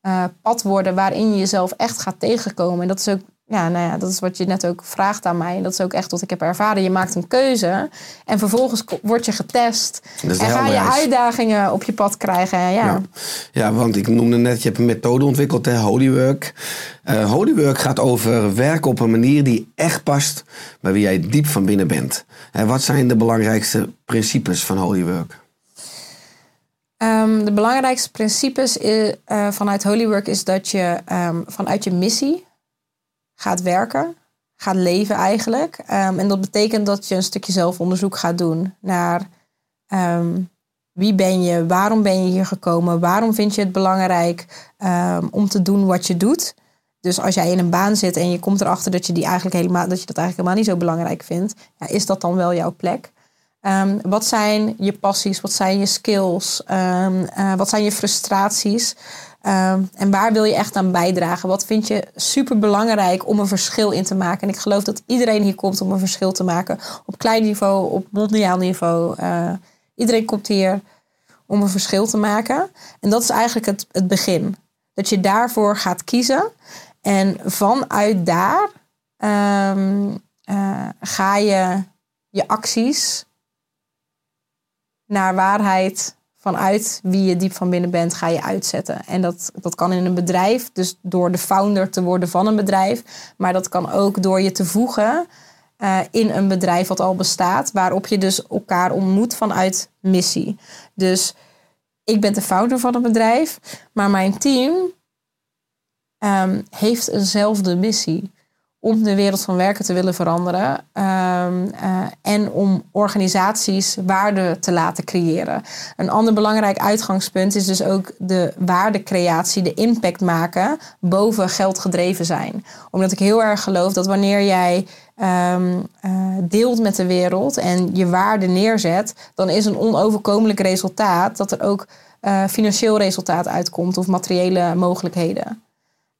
eh, pad worden waarin je jezelf echt gaat tegenkomen. En dat is ook, ja, nou ja, dat is wat je net ook vraagt aan mij. En dat is ook echt wat ik heb ervaren. Je maakt een keuze en vervolgens word je getest. En ga je uitdagingen op je pad krijgen. Ja. Ja. ja, want ik noemde net, je hebt een methode ontwikkeld, hè, Holywork. Eh Holywork gaat over werken op een manier die echt past bij wie jij diep van binnen bent. En wat zijn de belangrijkste principes van Holywork? Ehm, de belangrijkste principes eh, vanuit Holywork is dat je ehm, vanuit je missie gaat werken, gaat leven eigenlijk. Ehm, en dat betekent dat je een stukje zelfonderzoek gaat doen naar ehm, wie ben je, waarom ben je hier gekomen, waarom vind je het belangrijk ehm, om te doen wat je doet. Dus als jij in een baan zit en je komt erachter dat je, die eigenlijk helemaal, dat je dat eigenlijk helemaal niet zo belangrijk vindt, ja, is dat dan wel jouw plek? Wat zijn je passies? Wat zijn je skills? Eh, wat zijn je frustraties? Ehm, en waar wil je echt aan bijdragen? Wat vind je super belangrijk om een verschil in te maken? En ik geloof dat iedereen hier komt om een verschil te maken. Op klein niveau, op mondiaal niveau. Eh, iedereen komt hier om een verschil te maken. En dat is eigenlijk het, het begin. Dat je daarvoor gaat kiezen. En vanuit daar ehm, eh, ga je je acties naar waarheid vanuit wie je diep van binnen bent, ga je uitzetten. En dat, dat kan in een bedrijf, dus door de founder te worden van een bedrijf. Maar dat kan ook door je te voegen eh, in een bedrijf wat al bestaat, waarop je dus elkaar ontmoet vanuit missie. Dus ik ben de founder van een bedrijf, maar mijn team ehm, heeft eenzelfde missie om de wereld van werken te willen veranderen ehm, eh, en om organisaties waarde te laten creëren. Een ander belangrijk uitgangspunt is dus ook de waardecreatie, de impact maken boven geld gedreven zijn. Omdat ik heel erg geloof dat wanneer jij ehm, eh, deelt met de wereld en je waarde neerzet, dan is een onoverkomelijk resultaat dat er ook eh, financieel resultaat uitkomt of materiële mogelijkheden.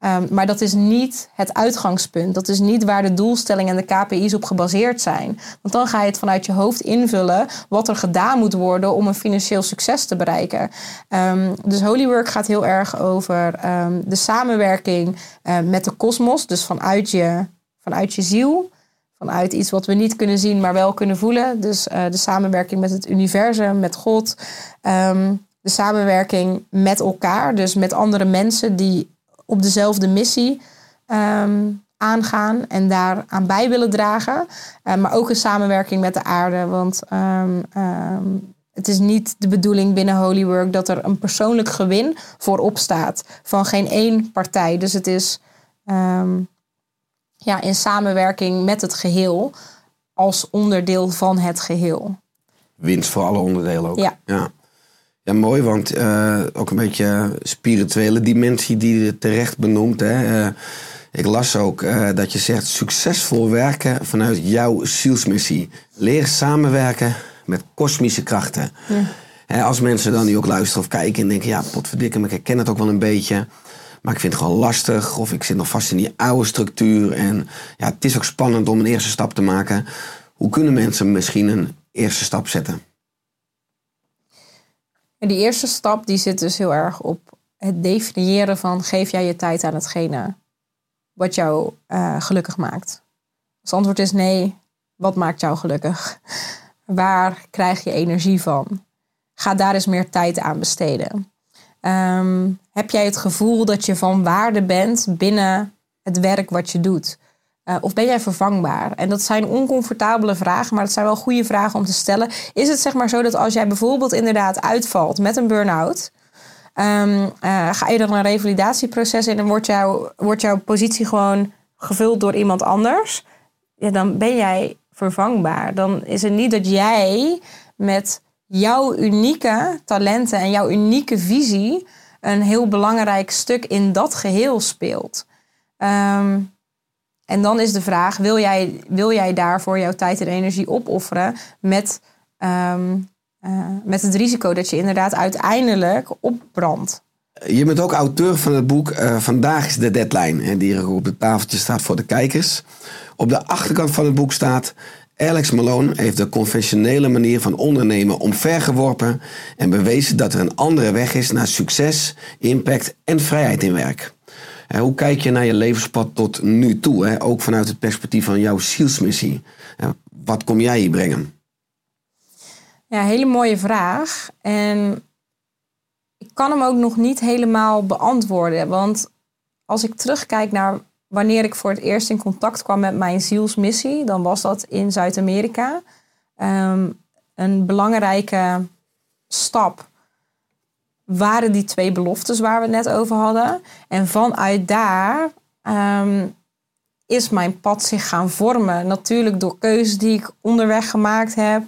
Um, maar dat is niet het uitgangspunt. Dat is niet waar de doelstellingen en de KPI's op gebaseerd zijn. Want dan ga je het vanuit je hoofd invullen wat er gedaan moet worden om een financieel succes te bereiken. Um, dus Holywork gaat heel erg over um, de samenwerking met de kosmos. Dus vanuit je, vanuit je ziel. Vanuit iets wat we niet kunnen zien, maar wel kunnen voelen. Dus uh, de samenwerking met het universum, met God. de samenwerking met elkaar. Dus met andere mensen die op dezelfde missie um, aangaan en daar aan bij willen dragen. Uh, maar ook een samenwerking met de aarde. Want um, um, het is niet de bedoeling binnen Holywork dat er een persoonlijk gewin voorop staat van geen één partij. Dus het is ja, in samenwerking met het geheel als onderdeel van het geheel. Winst voor alle onderdelen ook. Ja. ja. Ja, mooi, want uh, ook een beetje spirituele dimensie die je terecht benoemt. Hè? Uh, ik las ook uh, dat je zegt succesvol werken vanuit jouw zielsmissie. Leer samenwerken met kosmische krachten. Ja. Hè, als mensen dan nu ook luisteren of kijken en denken... ja, potverdikke, ik herken het ook wel een beetje... maar ik vind het gewoon lastig of ik zit nog vast in die oude structuur... en ja, het is ook spannend om een eerste stap te maken. Hoe kunnen mensen misschien een eerste stap zetten? En die eerste stap die zit dus heel erg op het definiëren van geef jij je tijd aan hetgene wat jou eh, gelukkig maakt? Als het antwoord is nee, wat maakt jou gelukkig? Waar krijg je energie van? Ga daar eens meer tijd aan besteden. Ehm, heb jij het gevoel dat je van waarde bent binnen het werk wat je doet? Uh, of ben jij vervangbaar? En dat zijn oncomfortabele vragen, maar dat zijn wel goede vragen om te stellen. Is het zeg maar zo dat als jij bijvoorbeeld inderdaad uitvalt met een burn-out, um, uh, ga je dan een revalidatieproces in en wordt, jou, wordt jouw positie gewoon gevuld door iemand anders? Ja, dan ben jij vervangbaar. Dan is het niet dat jij met jouw unieke talenten en jouw unieke visie een heel belangrijk stuk in dat geheel speelt. Um, en dan is de vraag: wil jij, wil jij daarvoor jouw tijd en energie opofferen met, um, uh, met het risico dat je inderdaad uiteindelijk opbrandt? Je bent ook auteur van het boek uh, Vandaag is de deadline, die er op het tafeltje staat voor de kijkers. Op de achterkant van het boek staat. Alex Malone heeft de conventionele manier van ondernemen omvergeworpen en bewezen dat er een andere weg is naar succes, impact en vrijheid in werk. Hoe kijk je naar je levenspad tot nu toe? Hè? Ook vanuit het perspectief van jouw zielsmissie. Wat kom jij hier brengen? Ja, hele mooie vraag. En ik kan hem ook nog niet helemaal beantwoorden. Want als ik terugkijk naar wanneer ik voor het eerst in contact kwam met mijn zielsmissie, dan was dat in Zuid-Amerika. Ehm, een belangrijke stap waren die twee beloftes waar we het net over hadden. En vanuit daar ehm, is mijn pad zich gaan vormen. Natuurlijk door keuzes die ik onderweg gemaakt heb.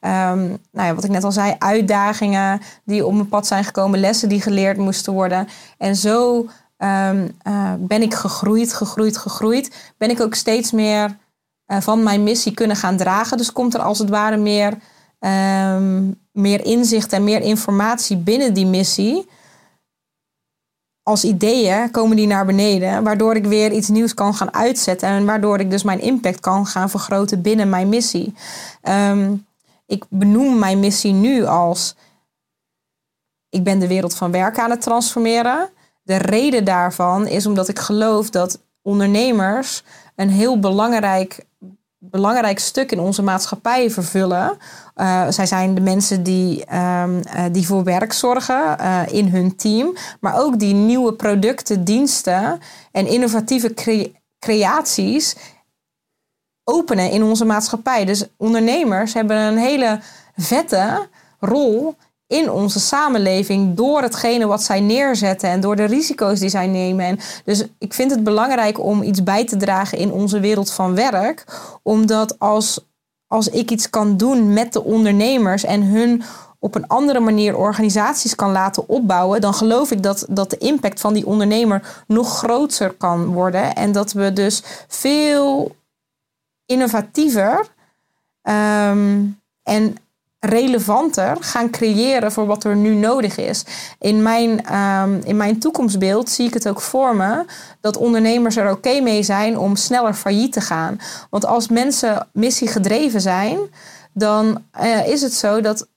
Um, nou ja, wat ik net al zei, uitdagingen die op mijn pad zijn gekomen, lessen die geleerd moesten worden. En zo um, uh, ben ik gegroeid, gegroeid, gegroeid. Ben ik ook steeds meer uh, van mijn missie kunnen gaan dragen. Dus komt er als het ware meer meer inzicht en meer informatie binnen die missie. Als ideeën komen die naar beneden, waardoor ik weer iets nieuws kan gaan uitzetten en waardoor ik dus mijn impact kan gaan vergroten binnen mijn missie. Um, ik benoem mijn missie nu als ik ben de wereld van werk aan het transformeren. De reden daarvan is omdat ik geloof dat ondernemers een heel belangrijk belangrijk stuk in onze maatschappij vervullen. Uh, zij zijn de mensen die, um, uh, die voor werk zorgen uh, in hun team, maar ook die nieuwe producten, diensten en innovatieve cre creaties openen in onze maatschappij. Dus ondernemers hebben een hele vette rol in onze samenleving door hetgene wat zij neerzetten en door de risico's die zij nemen. En dus ik vind het belangrijk om iets bij te dragen in onze wereld van werk, omdat als, als ik iets kan doen met de ondernemers en hun op een andere manier organisaties kan laten opbouwen, dan geloof ik dat, dat de impact van die ondernemer nog groter kan worden. En dat we dus veel innovatiever um, en relevanter gaan creëren voor wat er nu nodig is. In mijn, um, in mijn toekomstbeeld zie ik het ook voor me dat ondernemers er oké mee zijn om sneller failliet te gaan. Want als mensen missiegedreven zijn, dan uh, is het zo dat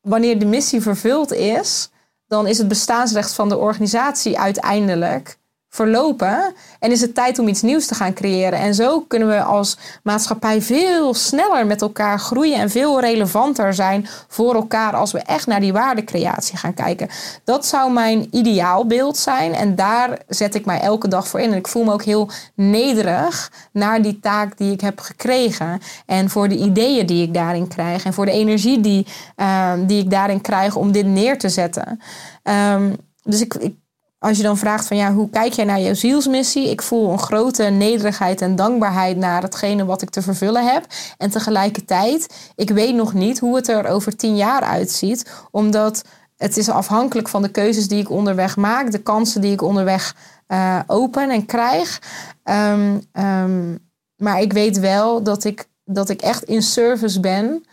wanneer de missie vervuld is, dan is het bestaansrecht van de organisatie uiteindelijk verlopen. En is het tijd om iets nieuws te gaan creëren. En zo kunnen we als maatschappij veel sneller met elkaar groeien en veel relevanter zijn voor elkaar als we echt naar die waardecreatie gaan kijken. Dat zou mijn ideaalbeeld zijn. En daar zet ik mij elke dag voor in. En ik voel me ook heel nederig naar die taak die ik heb gekregen. En voor de ideeën die ik daarin krijg. En voor de energie die, uh, die ik daarin krijg om dit neer te zetten. Um, dus ik als je dan vraagt van ja, hoe kijk jij naar jouw zielsmissie? Ik voel een grote nederigheid en dankbaarheid naar hetgene wat ik te vervullen heb. En tegelijkertijd, ik weet nog niet hoe het er over tien jaar uitziet. Omdat het is afhankelijk van de keuzes die ik onderweg maak, de kansen die ik onderweg uh, open en krijg. Um, um, maar ik weet wel dat ik, dat ik echt in service ben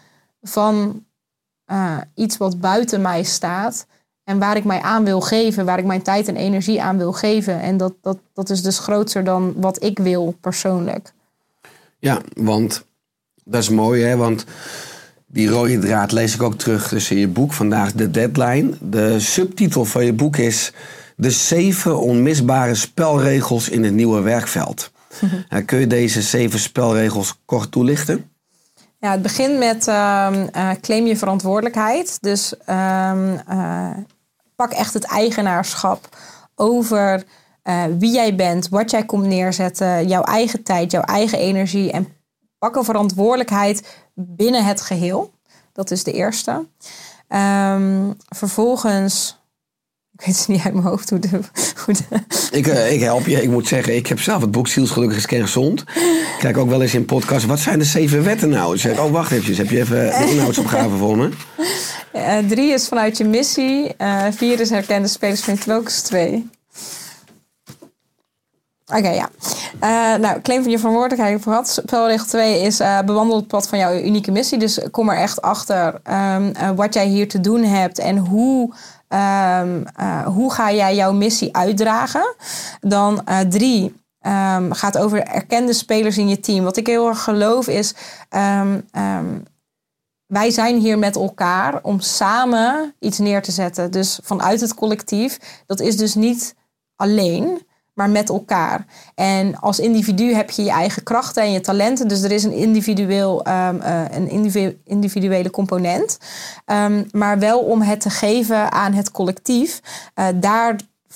van uh, iets wat buiten mij staat. En waar ik mij aan wil geven, waar ik mijn tijd en energie aan wil geven. En dat, dat, dat is dus groter dan wat ik wil persoonlijk. Ja, want dat is mooi, hè? Want die rode draad lees ik ook terug tussen je boek vandaag, de deadline. De subtitel van je boek is De zeven onmisbare spelregels in het nieuwe werkveld. Kun je deze zeven spelregels kort toelichten? Ja, het begint met ehm, eh, claim je verantwoordelijkheid. Dus ehm, eh, pak echt het eigenaarschap over eh, wie jij bent, wat jij komt neerzetten, jouw eigen tijd, jouw eigen energie. En pak een verantwoordelijkheid binnen het geheel. Dat is de eerste. Ehm, vervolgens, ik weet het niet uit mijn hoofd hoe de. Ik, eh, ik help je. Ik moet zeggen, ik heb zelf het boek Zielsgelukkig is gezond. Ik kijk ook wel eens in podcast. Wat zijn de zeven wetten nou? Ik zeg, oh, wacht even. Heb je even de inhoudsopgave voor me? Eh, drie is vanuit je missie. Eh, vier is herkende spelersvriend. Welke is twee? Oké, ja. Eh, nou, claim van je verantwoordelijkheid gehad. Spelregel 2 is eh, bewandel het pad van jouw unieke missie. Dus kom er echt achter ehm, eh, wat jij hier te doen hebt en hoe, ehm, eh, hoe ga jij jouw missie uitdragen. Dan eh, drie ehm, gaat over erkende spelers in je team. Wat ik heel erg geloof is... wij zijn hier met elkaar om samen iets neer te zetten. Dus vanuit het collectief. Dat is dus niet alleen, maar met elkaar. En als individu heb je je eigen krachten en je talenten. Dus er is een, individueel, ehm, eh, een individu- individuele component. Ehm, maar wel om het te geven aan het collectief. Eh,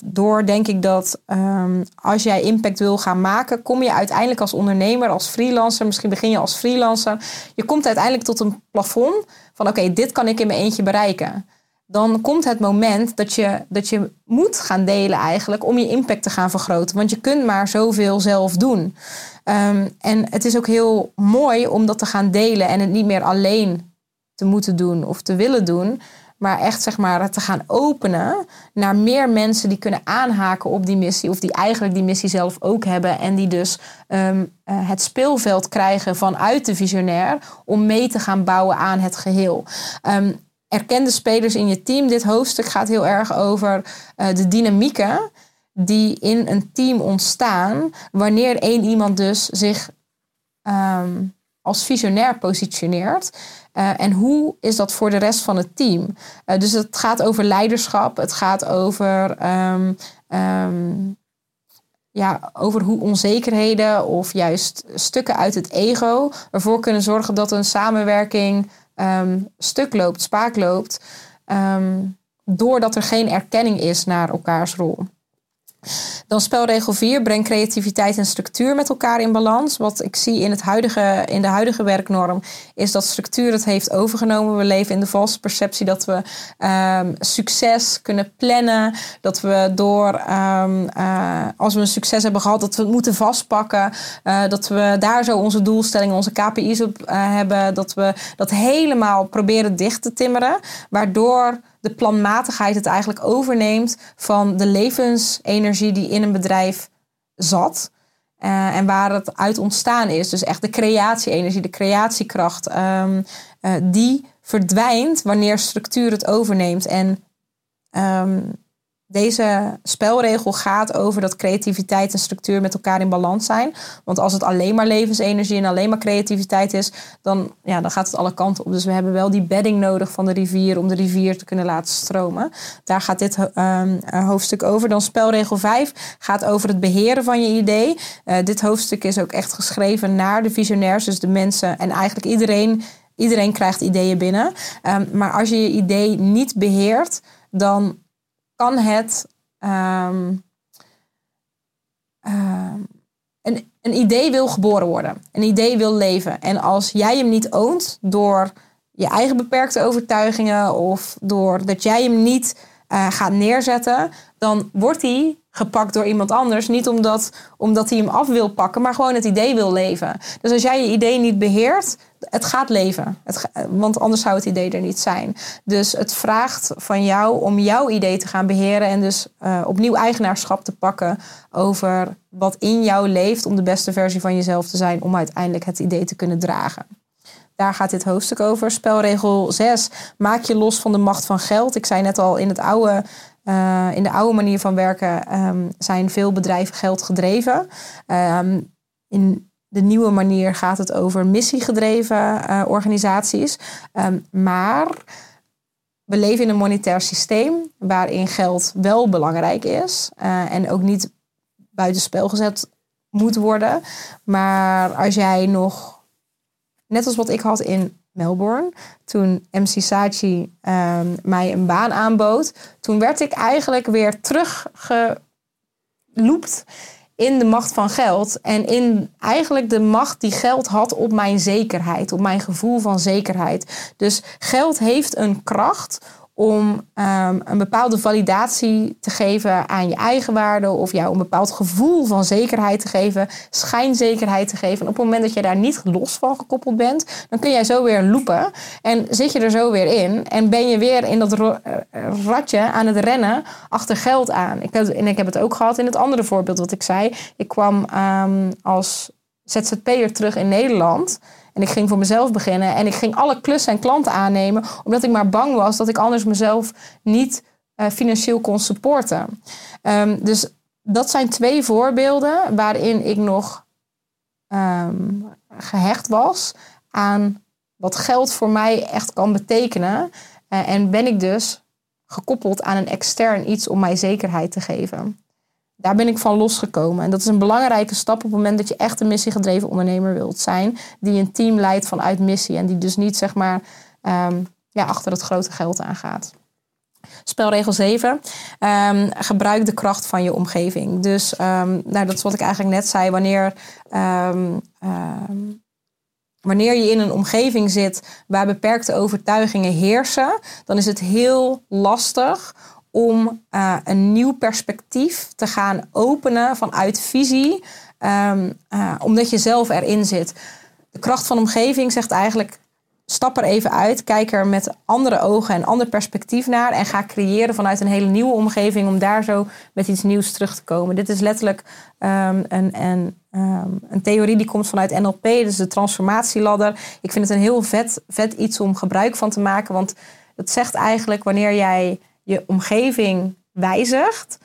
daardoor denk ik dat ehm, als jij impact wil gaan maken, kom je uiteindelijk als ondernemer, als freelancer, misschien begin je als freelancer, je komt uiteindelijk tot een plafond van oké, dit kan ik in mijn eentje bereiken. Dan komt het moment dat je, dat je moet gaan delen eigenlijk om je impact te gaan vergroten. Want je kunt maar zoveel zelf doen. Ehm, en het is ook heel mooi om dat te gaan delen en het niet meer alleen te moeten doen of te willen doen. Maar echt zeg maar te gaan openen naar meer mensen die kunnen aanhaken op die missie. Of die eigenlijk die missie zelf ook hebben. En die dus ehm, eh, het speelveld krijgen vanuit de visionair. Om mee te gaan bouwen aan het geheel. Ehm, erkende spelers in je team. Dit hoofdstuk gaat heel erg over eh, de dynamieken die in een team ontstaan. Wanneer één iemand dus zich ehm, als visionair positioneert. Eh, en hoe is dat voor de rest van het team? Eh, dus het gaat over leiderschap. Het gaat over, ehm, ehm, ja, over hoe onzekerheden of juist stukken uit het ego ervoor kunnen zorgen dat een samenwerking ehm, stuk loopt, spaak loopt. doordat er geen erkenning is naar elkaars rol. Dan spelregel 4, breng creativiteit en structuur met elkaar in balans. Wat ik zie in, het huidige, in de huidige werknorm is dat structuur het heeft overgenomen. We leven in de valse perceptie dat we ehm, succes kunnen plannen. Dat we door, ehm, eh, als we een succes hebben gehad, dat we het moeten vastpakken. Eh, dat we daar zo onze doelstellingen, onze KPI's op eh, hebben. Dat we dat helemaal proberen dicht te timmeren. Waardoor de planmatigheid het eigenlijk overneemt van de levensenergie die in een bedrijf zat. Eh, en waar het uit ontstaan is. Dus echt de creatie-energie, de creatiekracht. ehm, eh, die verdwijnt wanneer structuur het overneemt. En ehm, deze spelregel gaat over dat creativiteit en structuur met elkaar in balans zijn. Want als het alleen maar levensenergie en alleen maar creativiteit is, dan, ja, dan gaat het alle kanten op. Dus we hebben wel die bedding nodig van de rivier om de rivier te kunnen laten stromen. Daar gaat dit ehm, eh, hoofdstuk over. Dan spelregel 5 gaat over het beheren van je idee. Eh, dit hoofdstuk is ook echt geschreven naar de visionairs, dus de mensen en eigenlijk iedereen. Iedereen krijgt ideeën binnen. Ehm, maar als je je idee niet beheert, dan kan het ehm, ehm, een, een idee wil geboren worden. Een idee wil leven. En als jij hem niet oont door je eigen beperkte overtuigingen of doordat jij hem niet eh, gaat neerzetten, dan wordt hij gepakt door iemand anders. Niet omdat, omdat hij hem af wil pakken, maar gewoon het idee wil leven. Dus als jij je idee niet beheert, het gaat leven. Het want anders zou het idee er niet zijn. Dus het vraagt van jou om jouw idee te gaan beheren en dus eh, opnieuw eigenaarschap te pakken over wat in jou leeft om de beste versie van jezelf te zijn, om uiteindelijk het idee te kunnen dragen. Daar gaat dit hoofdstuk over. Spelregel 6. Maak je los van de macht van geld. Ik zei net al, in, het oude, eh, in de oude manier van werken ehm, zijn veel bedrijven geldgedreven. Ehm, in de nieuwe manier gaat het over missiegedreven eh, organisaties. Ehm, maar we leven in een monetair systeem waarin geld wel belangrijk is eh, en ook niet buitenspel gezet moet worden. Maar als jij nog, net als wat ik had in Melbourne, toen MC Saatchi ehm, mij een baan aanbood, toen werd ik eigenlijk weer teruggeloopt in de macht van geld en in eigenlijk de macht die geld had op mijn zekerheid, op mijn gevoel van zekerheid. Dus geld heeft een kracht om ehm, een bepaalde validatie te geven aan je eigen waarde of jou een bepaald gevoel van zekerheid te geven, schijnzekerheid te geven. En op het moment dat je daar niet los van gekoppeld bent, dan kun jij zo weer loepen en zit je er zo weer in en ben je weer in dat ro- eh, ratje aan het rennen achter geld aan. Ik heb, en ik heb het ook gehad in het andere voorbeeld wat ik zei. Ik kwam ehm, als ZZP'er terug in Nederland. En ik ging voor mezelf beginnen. En ik ging alle klussen en klanten aannemen. Omdat ik maar bang was dat ik anders mezelf niet eh, financieel kon supporten. Ehm, dus dat zijn twee voorbeelden waarin ik nog ehm, gehecht was aan wat geld voor mij echt kan betekenen. Eh, en ben ik dus gekoppeld aan een extern iets om mij zekerheid te geven. Daar ben ik van losgekomen. En dat is een belangrijke stap op het moment dat je echt een missiegedreven ondernemer wilt zijn. Die een team leidt vanuit missie. En die dus niet zeg maar ehm, ja, achter het grote geld aangaat. Spelregel 7. Ehm, gebruik de kracht van je omgeving. Dus ehm, nou, dat is wat ik eigenlijk net zei. Wanneer, wanneer je in een omgeving zit waar beperkte overtuigingen heersen, dan is het heel lastig om eh, een nieuw perspectief te gaan openen vanuit visie, ehm, eh, omdat je zelf erin zit. De kracht van omgeving zegt eigenlijk stap er even uit, kijk er met andere ogen en ander perspectief naar en ga creëren vanuit een hele nieuwe omgeving om daar zo met iets nieuws terug te komen. Dit is letterlijk ehm, een, een, ehm, een theorie die komt vanuit NLP, dus de transformatieladder. Ik vind het een heel vet, vet iets om gebruik van te maken, want het zegt eigenlijk wanneer jij je omgeving wijzigt,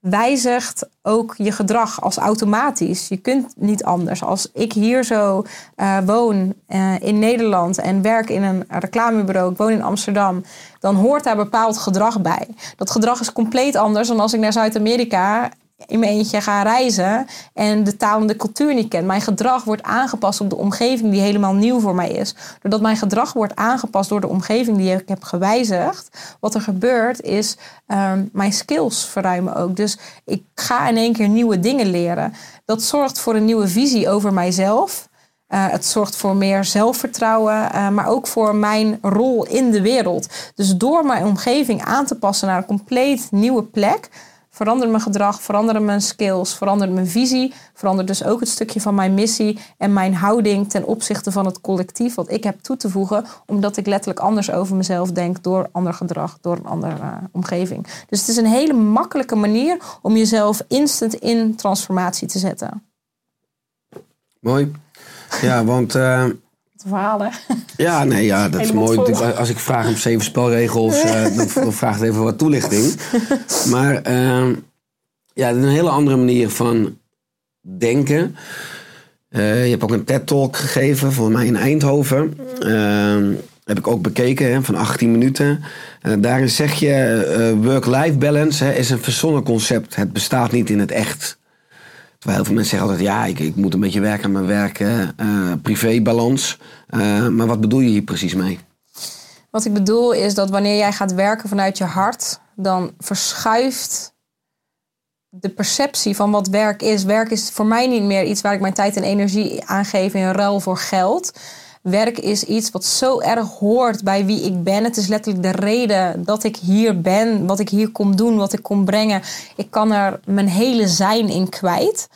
wijzigt ook je gedrag als automatisch. Je kunt niet anders. Als ik hier zo eh, woon eh, in Nederland en werk in een reclamebureau, ik woon in Amsterdam, dan hoort daar bepaald gedrag bij. Dat gedrag is compleet anders dan als ik naar Zuid-Amerika in mijn eentje ga reizen en de taal en de cultuur niet ken. Mijn gedrag wordt aangepast op de omgeving die helemaal nieuw voor mij is. Doordat mijn gedrag wordt aangepast door de omgeving die ik heb gewijzigd, wat er gebeurt is ehm, mijn skills verruimen ook. Dus ik ga in één keer nieuwe dingen leren. Dat zorgt voor een nieuwe visie over mijzelf. Uh, het zorgt voor meer zelfvertrouwen, uh, maar ook voor mijn rol in de wereld. Dus door mijn omgeving aan te passen naar een compleet nieuwe plek, verandert mijn gedrag, veranderen mijn skills, verandert mijn visie, verandert dus ook het stukje van mijn missie en mijn houding ten opzichte van het collectief wat ik heb toe te voegen, omdat ik letterlijk anders over mezelf denk door ander gedrag, door een andere uh, omgeving. Dus het is een hele makkelijke manier om jezelf instant in transformatie te zetten. Mooi. Ja, want... Uh, verhalen. Ja, nee, ja, dat is mooi. vol. Als ik vraag om zeven spelregels, uh, dan, vraagt het even wat toelichting. Maar uh, ja, een hele andere manier van denken. Uh, je hebt ook een TED-talk gegeven, voor mij in Eindhoven. Uh, heb ik ook bekeken, hè, van 18 minuten. Uh, daarin zeg je, work-life balance hè, is een verzonnen concept. Het bestaat niet in het echt. Terwijl heel veel mensen zeggen altijd, ja, ik, ik moet een beetje werken aan mijn werk, uh, privébalans. Uh, maar wat bedoel je hier precies mee? Wat ik bedoel is dat wanneer jij gaat werken vanuit je hart, dan verschuift de perceptie van wat werk is. Werk is voor mij niet meer iets waar ik mijn tijd en energie aan geef in ruil voor geld. Werk is iets wat zo erg hoort bij wie ik ben. Het is letterlijk de reden dat ik hier ben, wat ik hier kom doen, wat ik kom brengen. Ik kan er mijn hele zijn in kwijt.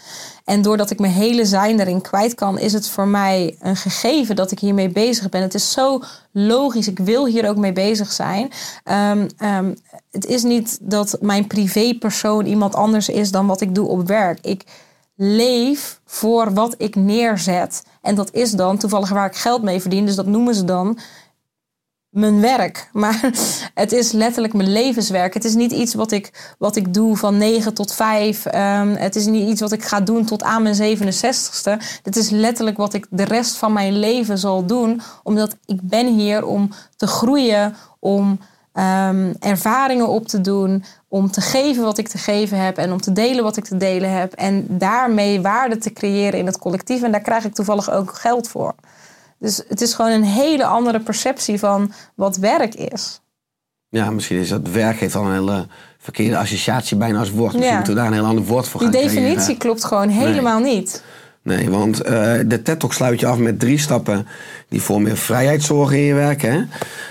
En doordat ik mijn hele zijn erin kwijt kan, is het voor mij een gegeven dat ik hiermee bezig ben. Het is zo logisch. Ik wil hier ook mee bezig zijn. Um, um, het is niet dat mijn privépersoon iemand anders is dan wat ik doe op werk. Ik leef voor wat ik neerzet. En dat is dan toevallig waar ik geld mee verdien. Dus dat noemen ze dan mijn werk. Maar het is letterlijk mijn levenswerk. Het is niet iets wat ik, wat ik doe van 9 tot 5. Um, het is niet iets wat ik ga doen tot aan mijn 67ste. Dit is letterlijk wat ik de rest van mijn leven zal doen. Omdat ik ben hier om te groeien, om ehm, ervaringen op te doen, om te geven wat ik te geven heb en om te delen wat ik te delen heb. En daarmee waarde te creëren in het collectief. En daar krijg ik toevallig ook geld voor. Dus het is gewoon een hele andere perceptie van wat werk is. Ja, misschien is dat werk heeft al een hele verkeerde associatie bijna als woord. Misschien Ja. moeten we daar een heel ander woord voor Die gaan definitie creëren. klopt gewoon helemaal niet. Nee, want eh, de TED Talk sluit je af met drie stappen die voor meer vrijheid zorgen in je werk. Hè?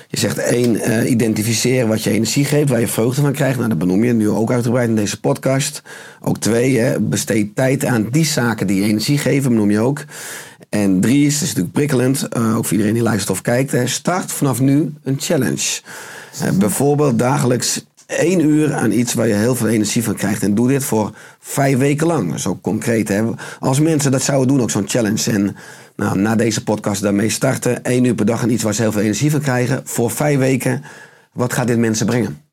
Je zegt één, eh, identificeren wat je energie geeft, waar je vreugde van krijgt. Nou, dat benoem je nu ook uitgebreid in deze podcast. Ook twee, hè, besteed tijd aan die zaken die je energie geven, benoem je ook. En drie is, is natuurlijk prikkelend, eh, ook voor iedereen die luistert of kijkt. Hè, start vanaf nu een challenge. Bijvoorbeeld dagelijks één uur aan iets waar je heel veel energie van krijgt. En doe dit voor vijf weken lang. Ook concreet. Hè? Als mensen dat zouden doen, ook zo'n challenge. En nou, na deze podcast daarmee starten. één uur per dag aan iets waar ze heel veel energie van krijgen. Voor vijf weken. Wat gaat dit mensen brengen?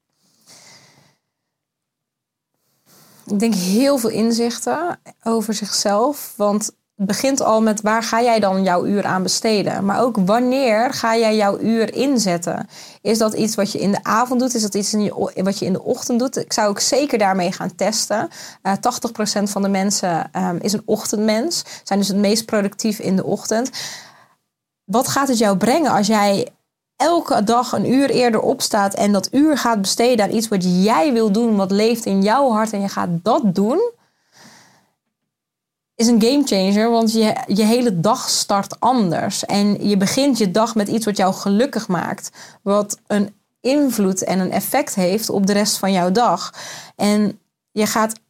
Ik denk heel veel inzichten over zichzelf. Want begint al met waar ga jij dan jouw uur aan besteden? Maar ook wanneer ga jij jouw uur inzetten? Is dat iets wat je in de avond doet? Is dat iets je, wat je in de ochtend doet? Ik zou ook zeker daarmee gaan testen. Eh 80% van de mensen ehm, is een ochtendmens. Zijn dus het meest productief in de ochtend. Wat gaat het jou brengen als jij elke dag een uur eerder opstaat en dat uur gaat besteden aan iets wat jij wil doen, wat leeft in jouw hart en je gaat dat doen, is een gamechanger, want je, je hele dag start anders. En je begint je dag met iets wat jou gelukkig maakt, wat een invloed en een effect heeft op de rest van jouw dag. En je gaat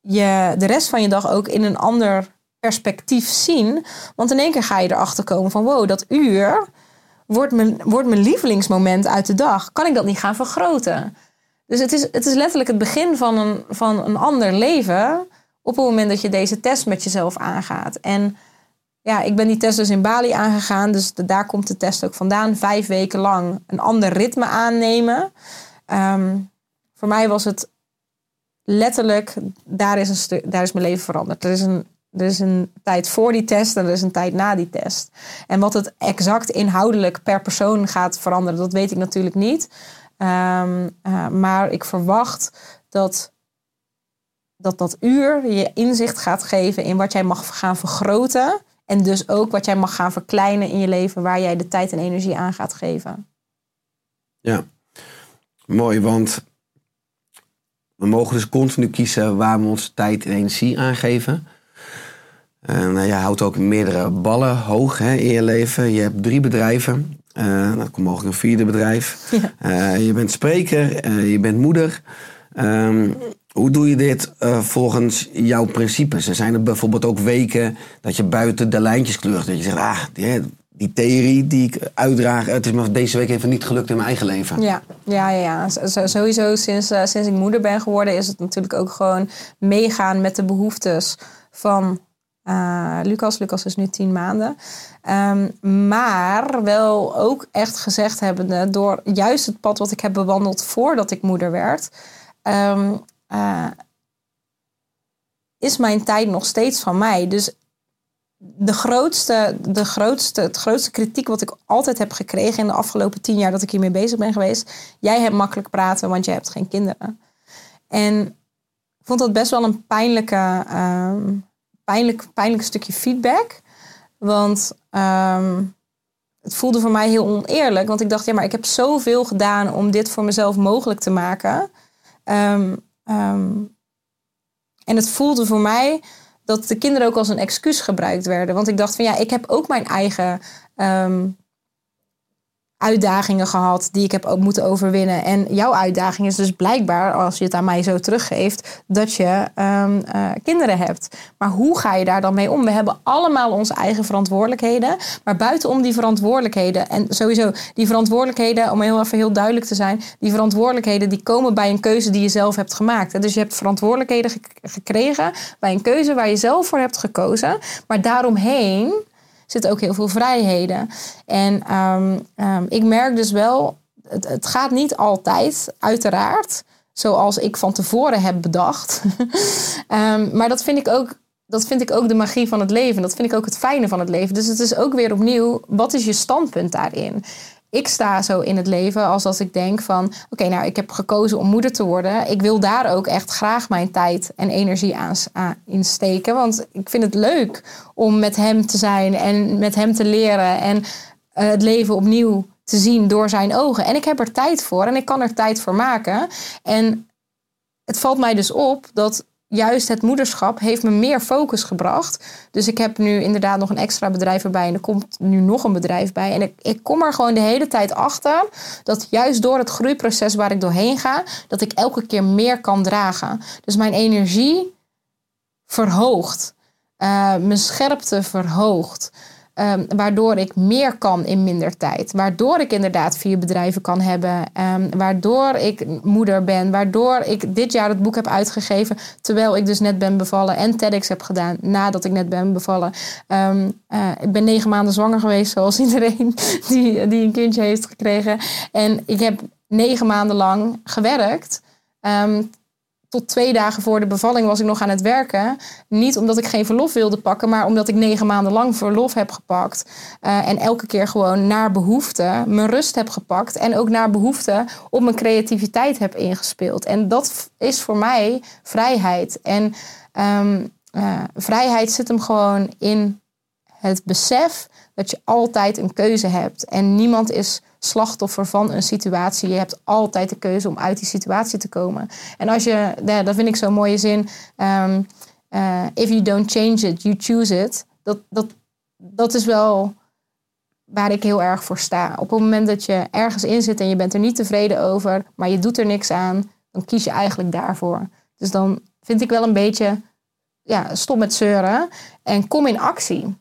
je de rest van je dag ook in een ander perspectief zien, want in één keer ga je erachter komen van wow, dat uur wordt mijn, wordt mijn lievelingsmoment uit de dag. Kan ik dat niet gaan vergroten? Dus het is, het is letterlijk het begin van een, van een ander leven. Op het moment dat je deze test met jezelf aangaat. En ja, ik ben die test dus in Bali aangegaan. Dus daar komt de test ook vandaan. Vijf weken lang een ander ritme aannemen. Ehm, voor mij was het letterlijk, daar is, een daar is mijn leven veranderd. Er is, een, er is een tijd voor die test en er is een tijd na die test. En wat het exact inhoudelijk per persoon gaat veranderen, dat weet ik natuurlijk niet. Ehm, eh, maar ik verwacht dat, dat dat uur je inzicht gaat geven in wat jij mag gaan vergroten. En dus ook wat jij mag gaan verkleinen in je leven, waar jij de tijd en energie aan gaat geven. Ja, mooi, want we mogen dus continu kiezen waar we onze tijd en energie aan geven. En eh, je houdt ook meerdere ballen hoog hè, in je leven. Je hebt drie bedrijven. Eh dat komt mogelijk een vierde bedrijf. Ja. Eh, je bent spreker, je bent moeder. Ehm, hoe doe je dit eh, volgens jouw principes? Er zijn er bijvoorbeeld ook weken dat je buiten de lijntjes kleurt. Dat je zegt, ah, die, die theorie die ik uitdraag, het is me deze week even niet gelukt in mijn eigen leven. Ja, ja, ja, ja. Sowieso sinds, eh, sinds ik moeder ben geworden is het natuurlijk ook gewoon meegaan met de behoeftes van eh, Lucas. Lucas is nu tien maanden. Ehm, maar wel ook echt gezegd hebbende door juist het pad wat ik heb bewandeld voordat ik moeder werd. ehm, eh, is mijn tijd nog steeds van mij. Dus de grootste, de grootste, het grootste kritiek wat ik altijd heb gekregen in de afgelopen tien jaar dat ik hiermee bezig ben geweest. Jij hebt makkelijk praten, want je hebt geen kinderen. En ik vond dat best wel een pijnlijke, ehm, pijnlijk, pijnlijk stukje feedback. Want ehm, het voelde voor mij heel oneerlijk. Want ik dacht, ja, maar ik heb zoveel gedaan om dit voor mezelf mogelijk te maken. Ehm, ehm, en het voelde voor mij dat de kinderen ook als een excuus gebruikt werden. Want ik dacht van ja, ik heb ook mijn eigen ehm, uitdagingen gehad die ik heb ook moeten overwinnen. En jouw uitdaging is dus blijkbaar, als je het aan mij zo teruggeeft, dat je ehm, eh, kinderen hebt. Maar hoe ga je daar dan mee om? We hebben allemaal onze eigen verantwoordelijkheden. Maar buitenom die verantwoordelijkheden, en sowieso die verantwoordelijkheden, om heel even heel duidelijk te zijn, die verantwoordelijkheden die komen bij een keuze die je zelf hebt gemaakt. Dus je hebt verantwoordelijkheden gek- gekregen bij een keuze waar je zelf voor hebt gekozen. Maar daaromheen zitten ook heel veel vrijheden. En ehm, ehm, ik merk dus wel, het, het gaat niet altijd, uiteraard, zoals ik van tevoren heb bedacht. Ehm, maar dat vind ik ook. Dat vind ik ook de magie van het leven. Dat vind ik ook het fijne van het leven. Dus het is ook weer opnieuw, wat is je standpunt daarin? Ik sta zo in het leven als dat ik denk van... oké, nou, ik heb gekozen om moeder te worden. Ik wil daar ook echt graag mijn tijd en energie aan, aan insteken. Want ik vind het leuk om met hem te zijn en met hem te leren... en eh, het leven opnieuw te zien door zijn ogen. En ik heb er tijd voor en ik kan er tijd voor maken. En het valt mij dus op dat juist het moederschap heeft me meer focus gebracht. Dus ik heb nu inderdaad nog een extra bedrijf erbij en er komt nu nog een bedrijf bij. En ik, ik kom er gewoon de hele tijd achter dat juist door het groeiproces waar ik doorheen ga, dat ik elke keer meer kan dragen. Dus mijn energie verhoogt, uh, mijn scherpte verhoogt. Um, waardoor ik meer kan in minder tijd. Waardoor ik inderdaad vier bedrijven kan hebben. Um, waardoor ik moeder ben. Waardoor ik dit jaar het boek heb uitgegeven. Terwijl ik dus net ben bevallen. En TEDx heb gedaan nadat ik net ben bevallen. Um, uh, ik ben negen maanden zwanger geweest. Zoals iedereen die, die een kindje heeft gekregen. En ik heb negen maanden lang gewerkt. Tot twee dagen voor de bevalling was ik nog aan het werken. Niet omdat ik geen verlof wilde pakken, maar omdat ik negen maanden lang verlof heb gepakt. Uh, en elke keer gewoon naar behoefte mijn rust heb gepakt. En ook naar behoefte op mijn creativiteit heb ingespeeld. En dat is voor mij vrijheid. En um, uh, vrijheid zit hem gewoon in het besef dat je altijd een keuze hebt. En niemand is slachtoffer van een situatie. Je hebt altijd de keuze om uit die situatie te komen. En als je, dat vind ik zo'n mooie zin. Um, uh, if you don't change it, you choose it. Dat, dat, dat is wel waar ik heel erg voor sta. Op het moment dat je ergens in zit en je bent er niet tevreden over, maar je doet er niks aan, dan kies je eigenlijk daarvoor. Dus dan vind ik wel een beetje ja, stop met zeuren en kom in actie.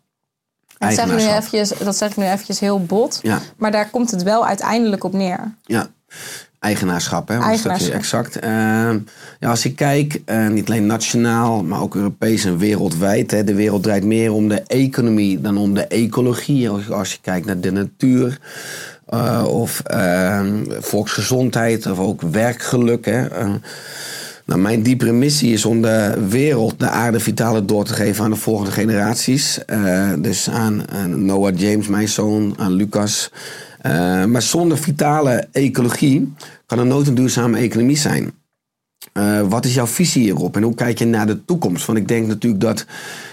Dat zeg, ik nu eventjes, dat zeg ik nu eventjes heel bot. Ja. Maar daar komt het wel uiteindelijk op neer. Ja, eigenaarschap, hè? Eigenaarschap. exact. Uh, ja, als ik kijk, uh, niet alleen nationaal, maar ook Europees en wereldwijd. Hè, de wereld draait meer om de economie dan om de ecologie. Als, als je kijkt naar de natuur. Uh, of ehm, volksgezondheid, of ook werkgeluk. Hè. Nou, mijn diepere missie is om de wereld, de aarde vitale door te geven aan de volgende generaties. Uh, dus aan, Noah James, mijn zoon, aan Lucas. Uh, maar zonder vitale ecologie kan er nooit een duurzame economie zijn. Uh, wat is jouw visie hierop en hoe kijk je naar de toekomst? Want ik denk natuurlijk dat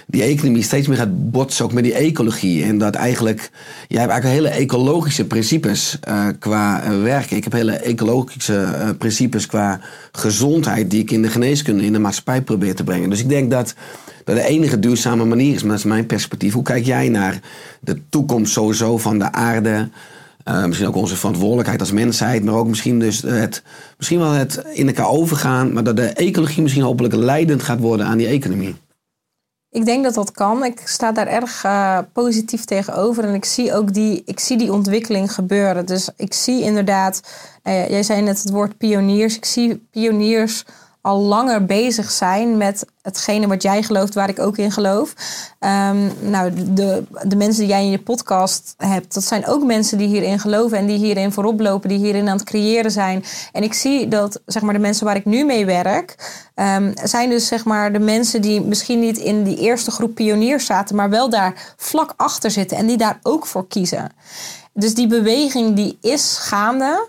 die economie steeds meer gaat botsen ook met die ecologie. En dat eigenlijk, jij hebt eigenlijk hele ecologische principes uh, qua uh, werken. Ik heb hele ecologische principes qua gezondheid die ik in de geneeskunde, in de maatschappij probeer te brengen. Dus ik denk dat dat de enige duurzame manier is, maar dat is mijn perspectief. Hoe kijk jij naar de toekomst sowieso van de aarde? Uh, misschien ook onze verantwoordelijkheid als mensheid, maar ook misschien, dus het, misschien wel het in elkaar overgaan, maar dat de ecologie misschien hopelijk leidend gaat worden aan die economie. Ik denk dat dat kan. Ik sta daar erg uh, positief tegenover. En ik zie ook die, ik zie die ontwikkeling gebeuren. Dus ik zie inderdaad, uh, jij zei net het woord pioniers. Ik zie pioniers al langer bezig zijn met hetgene wat jij gelooft, waar ik ook in geloof. Um, nou, de, de mensen die jij in je podcast hebt, dat zijn ook mensen die hierin geloven en die hierin voorop lopen, die hierin aan het creëren zijn. En ik zie dat, zeg maar, de mensen waar ik nu mee werk, um, zijn dus, zeg maar, de mensen die misschien niet in die eerste groep pioniers zaten, maar wel daar vlak achter zitten en die daar ook voor kiezen. Dus die beweging die is gaande.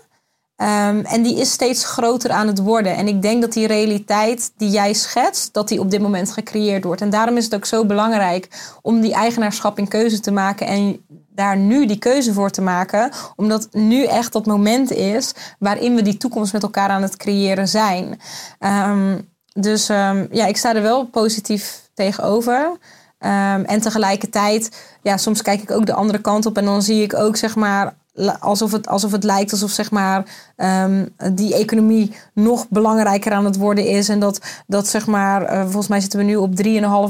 Um, en die is steeds groter aan het worden. En ik denk dat die realiteit die jij schetst, dat die op dit moment gecreëerd wordt. En daarom is het ook zo belangrijk om die eigenaarschap in keuze te maken en daar nu die keuze voor te maken. Omdat nu echt dat moment is waarin we die toekomst met elkaar aan het creëren zijn. Um, dus um, ja, ik sta er wel positief tegenover. en tegelijkertijd, ja, soms kijk ik ook de andere kant op en dan zie ik ook, zeg maar, alsof het, alsof het lijkt alsof zeg maar, um, die economie nog belangrijker aan het worden is. En dat, dat zeg maar, uh, volgens mij zitten we nu op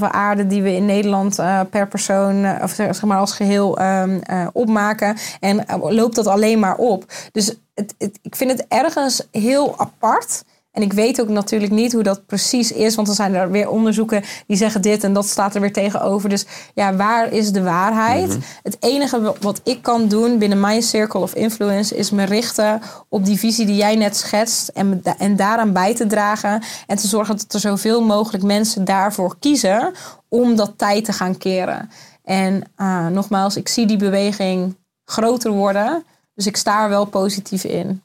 3,5 aarde die we in Nederland uh, per persoon, uh, of zeg maar als geheel um, opmaken. En loopt dat alleen maar op. Dus het, ik vind het ergens heel apart. En ik weet ook natuurlijk niet hoe dat precies is, want dan zijn er weer onderzoeken die zeggen dit en dat staat er weer tegenover. Dus ja, waar is de waarheid? Mhm. Het enige wat ik kan doen binnen mijn circle of influence is me richten op die visie die jij net schetst en, en daaraan bij te dragen en te zorgen dat er zoveel mogelijk mensen daarvoor kiezen om dat tijd te gaan keren. En uh, nogmaals, ik zie die beweging groter worden. Dus ik sta er wel positief in.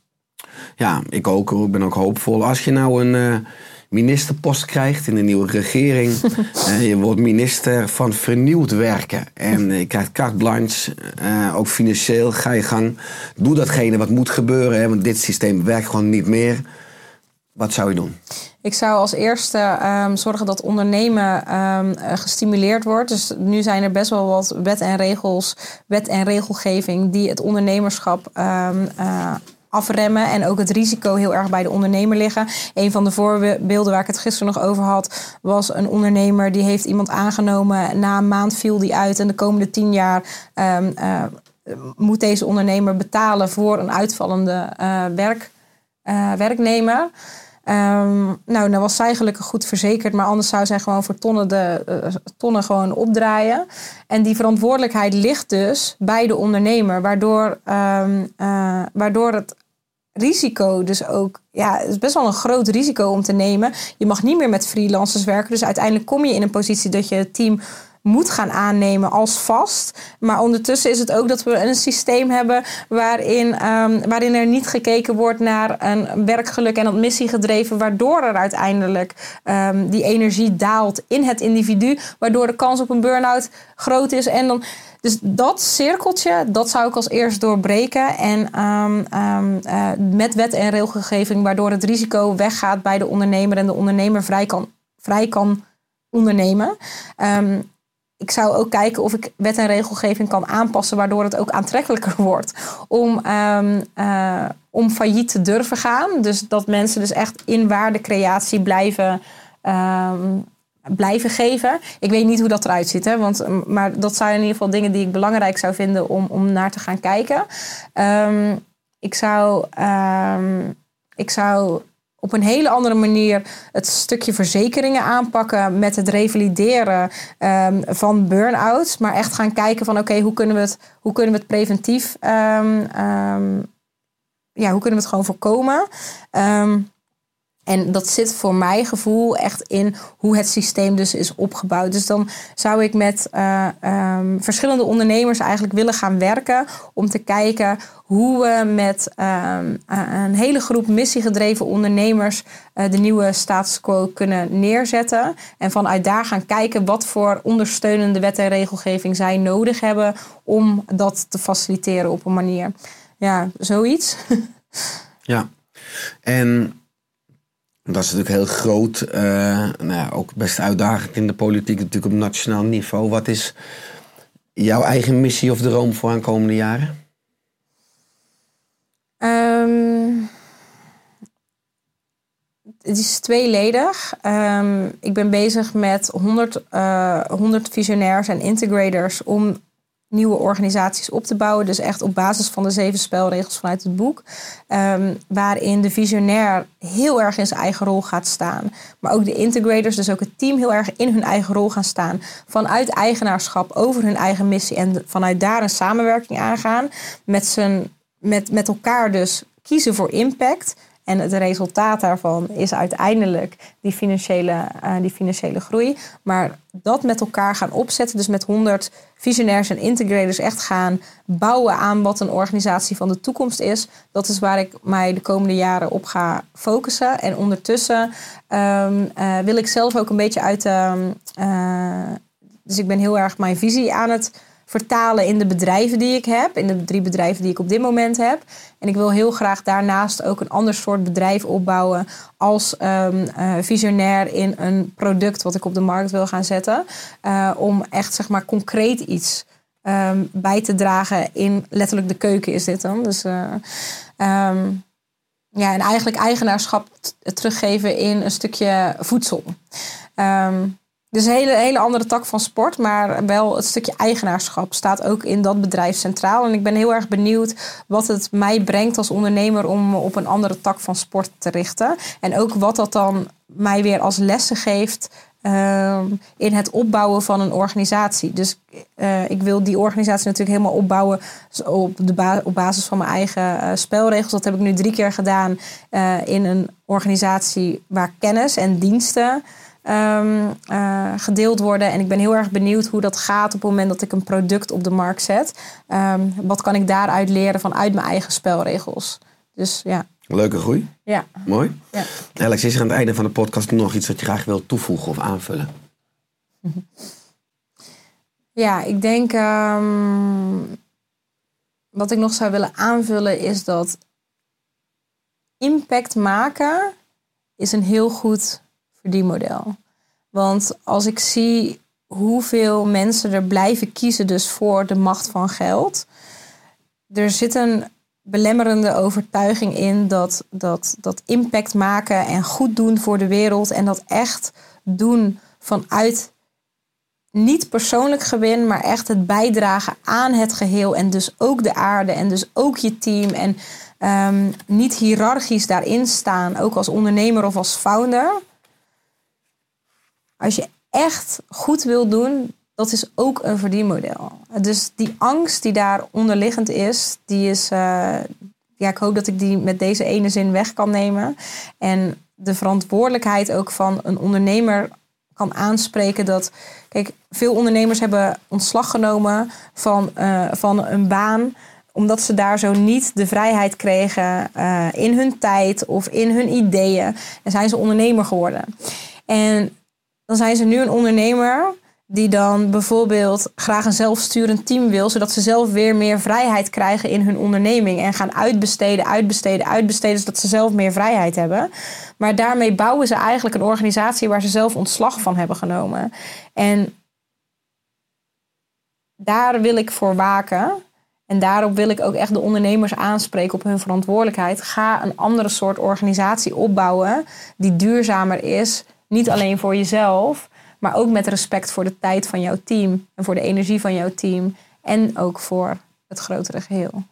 Ja, ik ook. Ik ben ook hoopvol. Als je nou een eh, ministerpost krijgt in de nieuwe regering. eh, je wordt minister van vernieuwd werken. En je krijgt carte blanche. eh, ook financieel ga je gang. Doe datgene wat moet gebeuren. Hè, want dit systeem werkt gewoon niet meer. Wat zou je doen? Ik zou als eerste ehm, zorgen dat ondernemen ehm, eh, gestimuleerd wordt. Dus nu zijn er best wel wat wet en regels, wet en regelgeving die het ondernemerschap eh, afremmen en ook het risico heel erg bij de ondernemer liggen. Een van de voorbeelden waar ik het gisteren nog over had, was een ondernemer die heeft iemand aangenomen. Na een maand viel die uit en de komende tien jaar ehm, eh, moet deze ondernemer betalen voor een uitvallende eh, werknemer. Ehm, nou, dan was zij gelukkig goed verzekerd, maar anders zou zij gewoon voor tonnen, de, tonnen gewoon opdraaien. En die verantwoordelijkheid ligt dus bij de ondernemer, waardoor, ehm, eh, waardoor het risico dus ook, ja, het is best wel een groot risico om te nemen. Je mag niet meer met freelancers werken, dus uiteindelijk kom je in een positie dat je het team moet gaan aannemen als vast. Maar ondertussen is het ook dat we een systeem hebben waarin, ehm, waarin er niet gekeken wordt naar een werkgeluk en dat missiegedreven, waardoor er uiteindelijk ehm, die energie daalt in het individu, waardoor de kans op een burn-out groot is. En dan, dus dat cirkeltje, dat zou ik als eerst doorbreken. En ehm, eh, met wet en regelgeving, waardoor het risico weggaat bij de ondernemer en de ondernemer vrij kan, vrij kan ondernemen. Ik zou ook kijken of ik wet en regelgeving kan aanpassen, waardoor het ook aantrekkelijker wordt om, ehm, eh, om failliet te durven gaan. Dus dat mensen dus echt in waardecreatie blijven, ehm, blijven geven. Ik weet niet hoe dat eruit ziet, hè, want, maar dat zijn in ieder geval dingen die ik belangrijk zou vinden om, om naar te gaan kijken. Ehm, ik, zou, ik zou op een hele andere manier het stukje verzekeringen aanpakken met het revalideren ehm, van burn-outs. Maar echt gaan kijken van oké, hoe kunnen we het, hoe kunnen we het preventief, ehm, ehm, ja, hoe kunnen we het gewoon voorkomen? En dat zit voor mijn gevoel echt in hoe het systeem dus is opgebouwd. Dus dan zou ik met eh, ehm, verschillende ondernemers eigenlijk willen gaan werken om te kijken hoe we met ehm, eh, een hele groep missiegedreven ondernemers eh, de nieuwe status quo kunnen neerzetten. En vanuit daar gaan kijken wat voor ondersteunende wet en regelgeving zij nodig hebben om dat te faciliteren op een manier. Ja, zoiets. Ja. En dat is natuurlijk heel groot. eh, nou ja, ook best uitdagend in de politiek, natuurlijk op nationaal niveau. Wat is jouw eigen missie of droom voor aankomende jaren? Ehm, het is tweeledig. Ehm, ik ben bezig met 100, eh 100 visionairs en integrators om nieuwe organisaties op te bouwen. Dus echt op basis van de zeven spelregels vanuit het boek. Ehm, waarin de visionair heel erg in zijn eigen rol gaat staan. Maar ook de integrators, dus ook het team, heel erg in hun eigen rol gaan staan. Vanuit eigenaarschap over hun eigen missie. En vanuit daar een samenwerking aangaan. Met, z'n, met, met elkaar dus kiezen voor impact. En het resultaat daarvan is uiteindelijk die financiële, eh, die financiële groei. Maar dat met elkaar gaan opzetten, dus met 100 visionairs en integrators echt gaan bouwen aan wat een organisatie van de toekomst is. Dat is waar ik mij de komende jaren op ga focussen. En ondertussen ehm, eh, wil ik zelf ook een beetje uit de. eh, dus ik ben heel erg mijn visie aan het vertalen in de bedrijven die ik heb. In de drie bedrijven die ik op dit moment heb. En ik wil heel graag daarnaast ook een ander soort bedrijf opbouwen. Als ehm, eh, visionair in een product wat ik op de markt wil gaan zetten. Eh, om echt zeg maar concreet iets ehm, bij te dragen in letterlijk de keuken is dit dan. Dus eh, ehm, ja, en eigenlijk eigenaarschap teruggeven in een stukje voedsel. Ehm, dus een hele, hele andere tak van sport, maar wel het stukje eigenaarschap staat ook in dat bedrijf centraal. En ik ben heel erg benieuwd wat het mij brengt als ondernemer om op een andere tak van sport te richten. En ook wat dat dan mij weer als lessen geeft ehm, in het opbouwen van een organisatie. Dus eh, ik wil die organisatie natuurlijk helemaal opbouwen op, de op basis van mijn eigen eh, spelregels. Dat heb ik nu drie keer gedaan eh, in een organisatie waar kennis en diensten ehm, eh, gedeeld worden. En ik ben heel erg benieuwd hoe dat gaat op het moment dat ik een product op de markt zet. Ehm, wat kan ik daaruit leren vanuit mijn eigen spelregels? Dus ja, Leuke groei. ja. Mooi. Ja. Alex, is er aan het einde van de podcast nog iets wat je graag wilt toevoegen of aanvullen? Ja, ik denk ehm, wat ik nog zou willen aanvullen is dat impact maken is een heel goed verdienmodel. Want als ik zie hoeveel mensen er blijven kiezen dus voor de macht van geld, er zit een belemmerende overtuiging in dat, dat, dat impact maken en goed doen voor de wereld en dat echt doen vanuit niet persoonlijk gewin, maar echt het bijdragen aan het geheel en dus ook de aarde en dus ook je team en ehm, niet hiërarchisch daarin staan, ook als ondernemer of als founder. Als je echt goed wil doen, dat is ook een verdienmodel. Dus die angst die daar onderliggend is, die is, eh, ja, ik hoop dat ik die met deze ene zin weg kan nemen. En de verantwoordelijkheid ook van een ondernemer kan aanspreken dat, kijk, veel ondernemers hebben ontslag genomen van, eh, van een baan omdat ze daar zo niet de vrijheid kregen eh, in hun tijd of in hun ideeën. En zijn ze ondernemer geworden. En dan zijn ze nu een ondernemer die dan bijvoorbeeld graag een zelfsturend team wil, zodat ze zelf weer meer vrijheid krijgen in hun onderneming en gaan uitbesteden, uitbesteden, uitbesteden, zodat ze zelf meer vrijheid hebben. Maar daarmee bouwen ze eigenlijk een organisatie waar ze zelf ontslag van hebben genomen. En daar wil ik voor waken. En daarop wil ik ook echt de ondernemers aanspreken op hun verantwoordelijkheid. Ga een andere soort organisatie opbouwen die duurzamer is. Niet alleen voor jezelf, maar ook met respect voor de tijd van jouw team en voor de energie van jouw team en ook voor het grotere geheel.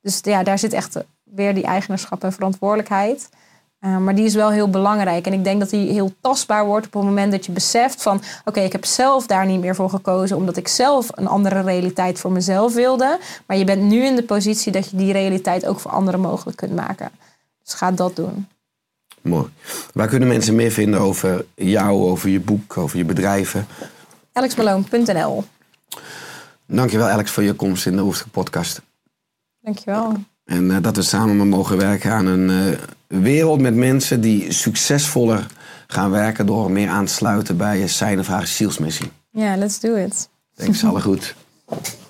Dus ja, daar zit echt weer die eigenaarschap en verantwoordelijkheid. Uh, maar die is wel heel belangrijk. En ik denk dat die heel tastbaar wordt op het moment dat je beseft van... oké, ik heb zelf daar niet meer voor gekozen... omdat ik zelf een andere realiteit voor mezelf wilde. Maar je bent nu in de positie dat je die realiteit ook voor anderen mogelijk kunt maken. Dus ga dat doen. Mooi. Waar kunnen mensen meer vinden over jou, over je boek, over je bedrijven? alexmeloon.nl Dankjewel Alex voor je komst in de Oester podcast. Dankjewel. En eh, dat we samen mogen werken aan een eh, wereld met mensen die succesvoller gaan werken door meer aan te sluiten bij zijn of haar zielsmissie. Ja, let's do it. Thanks, alle goed.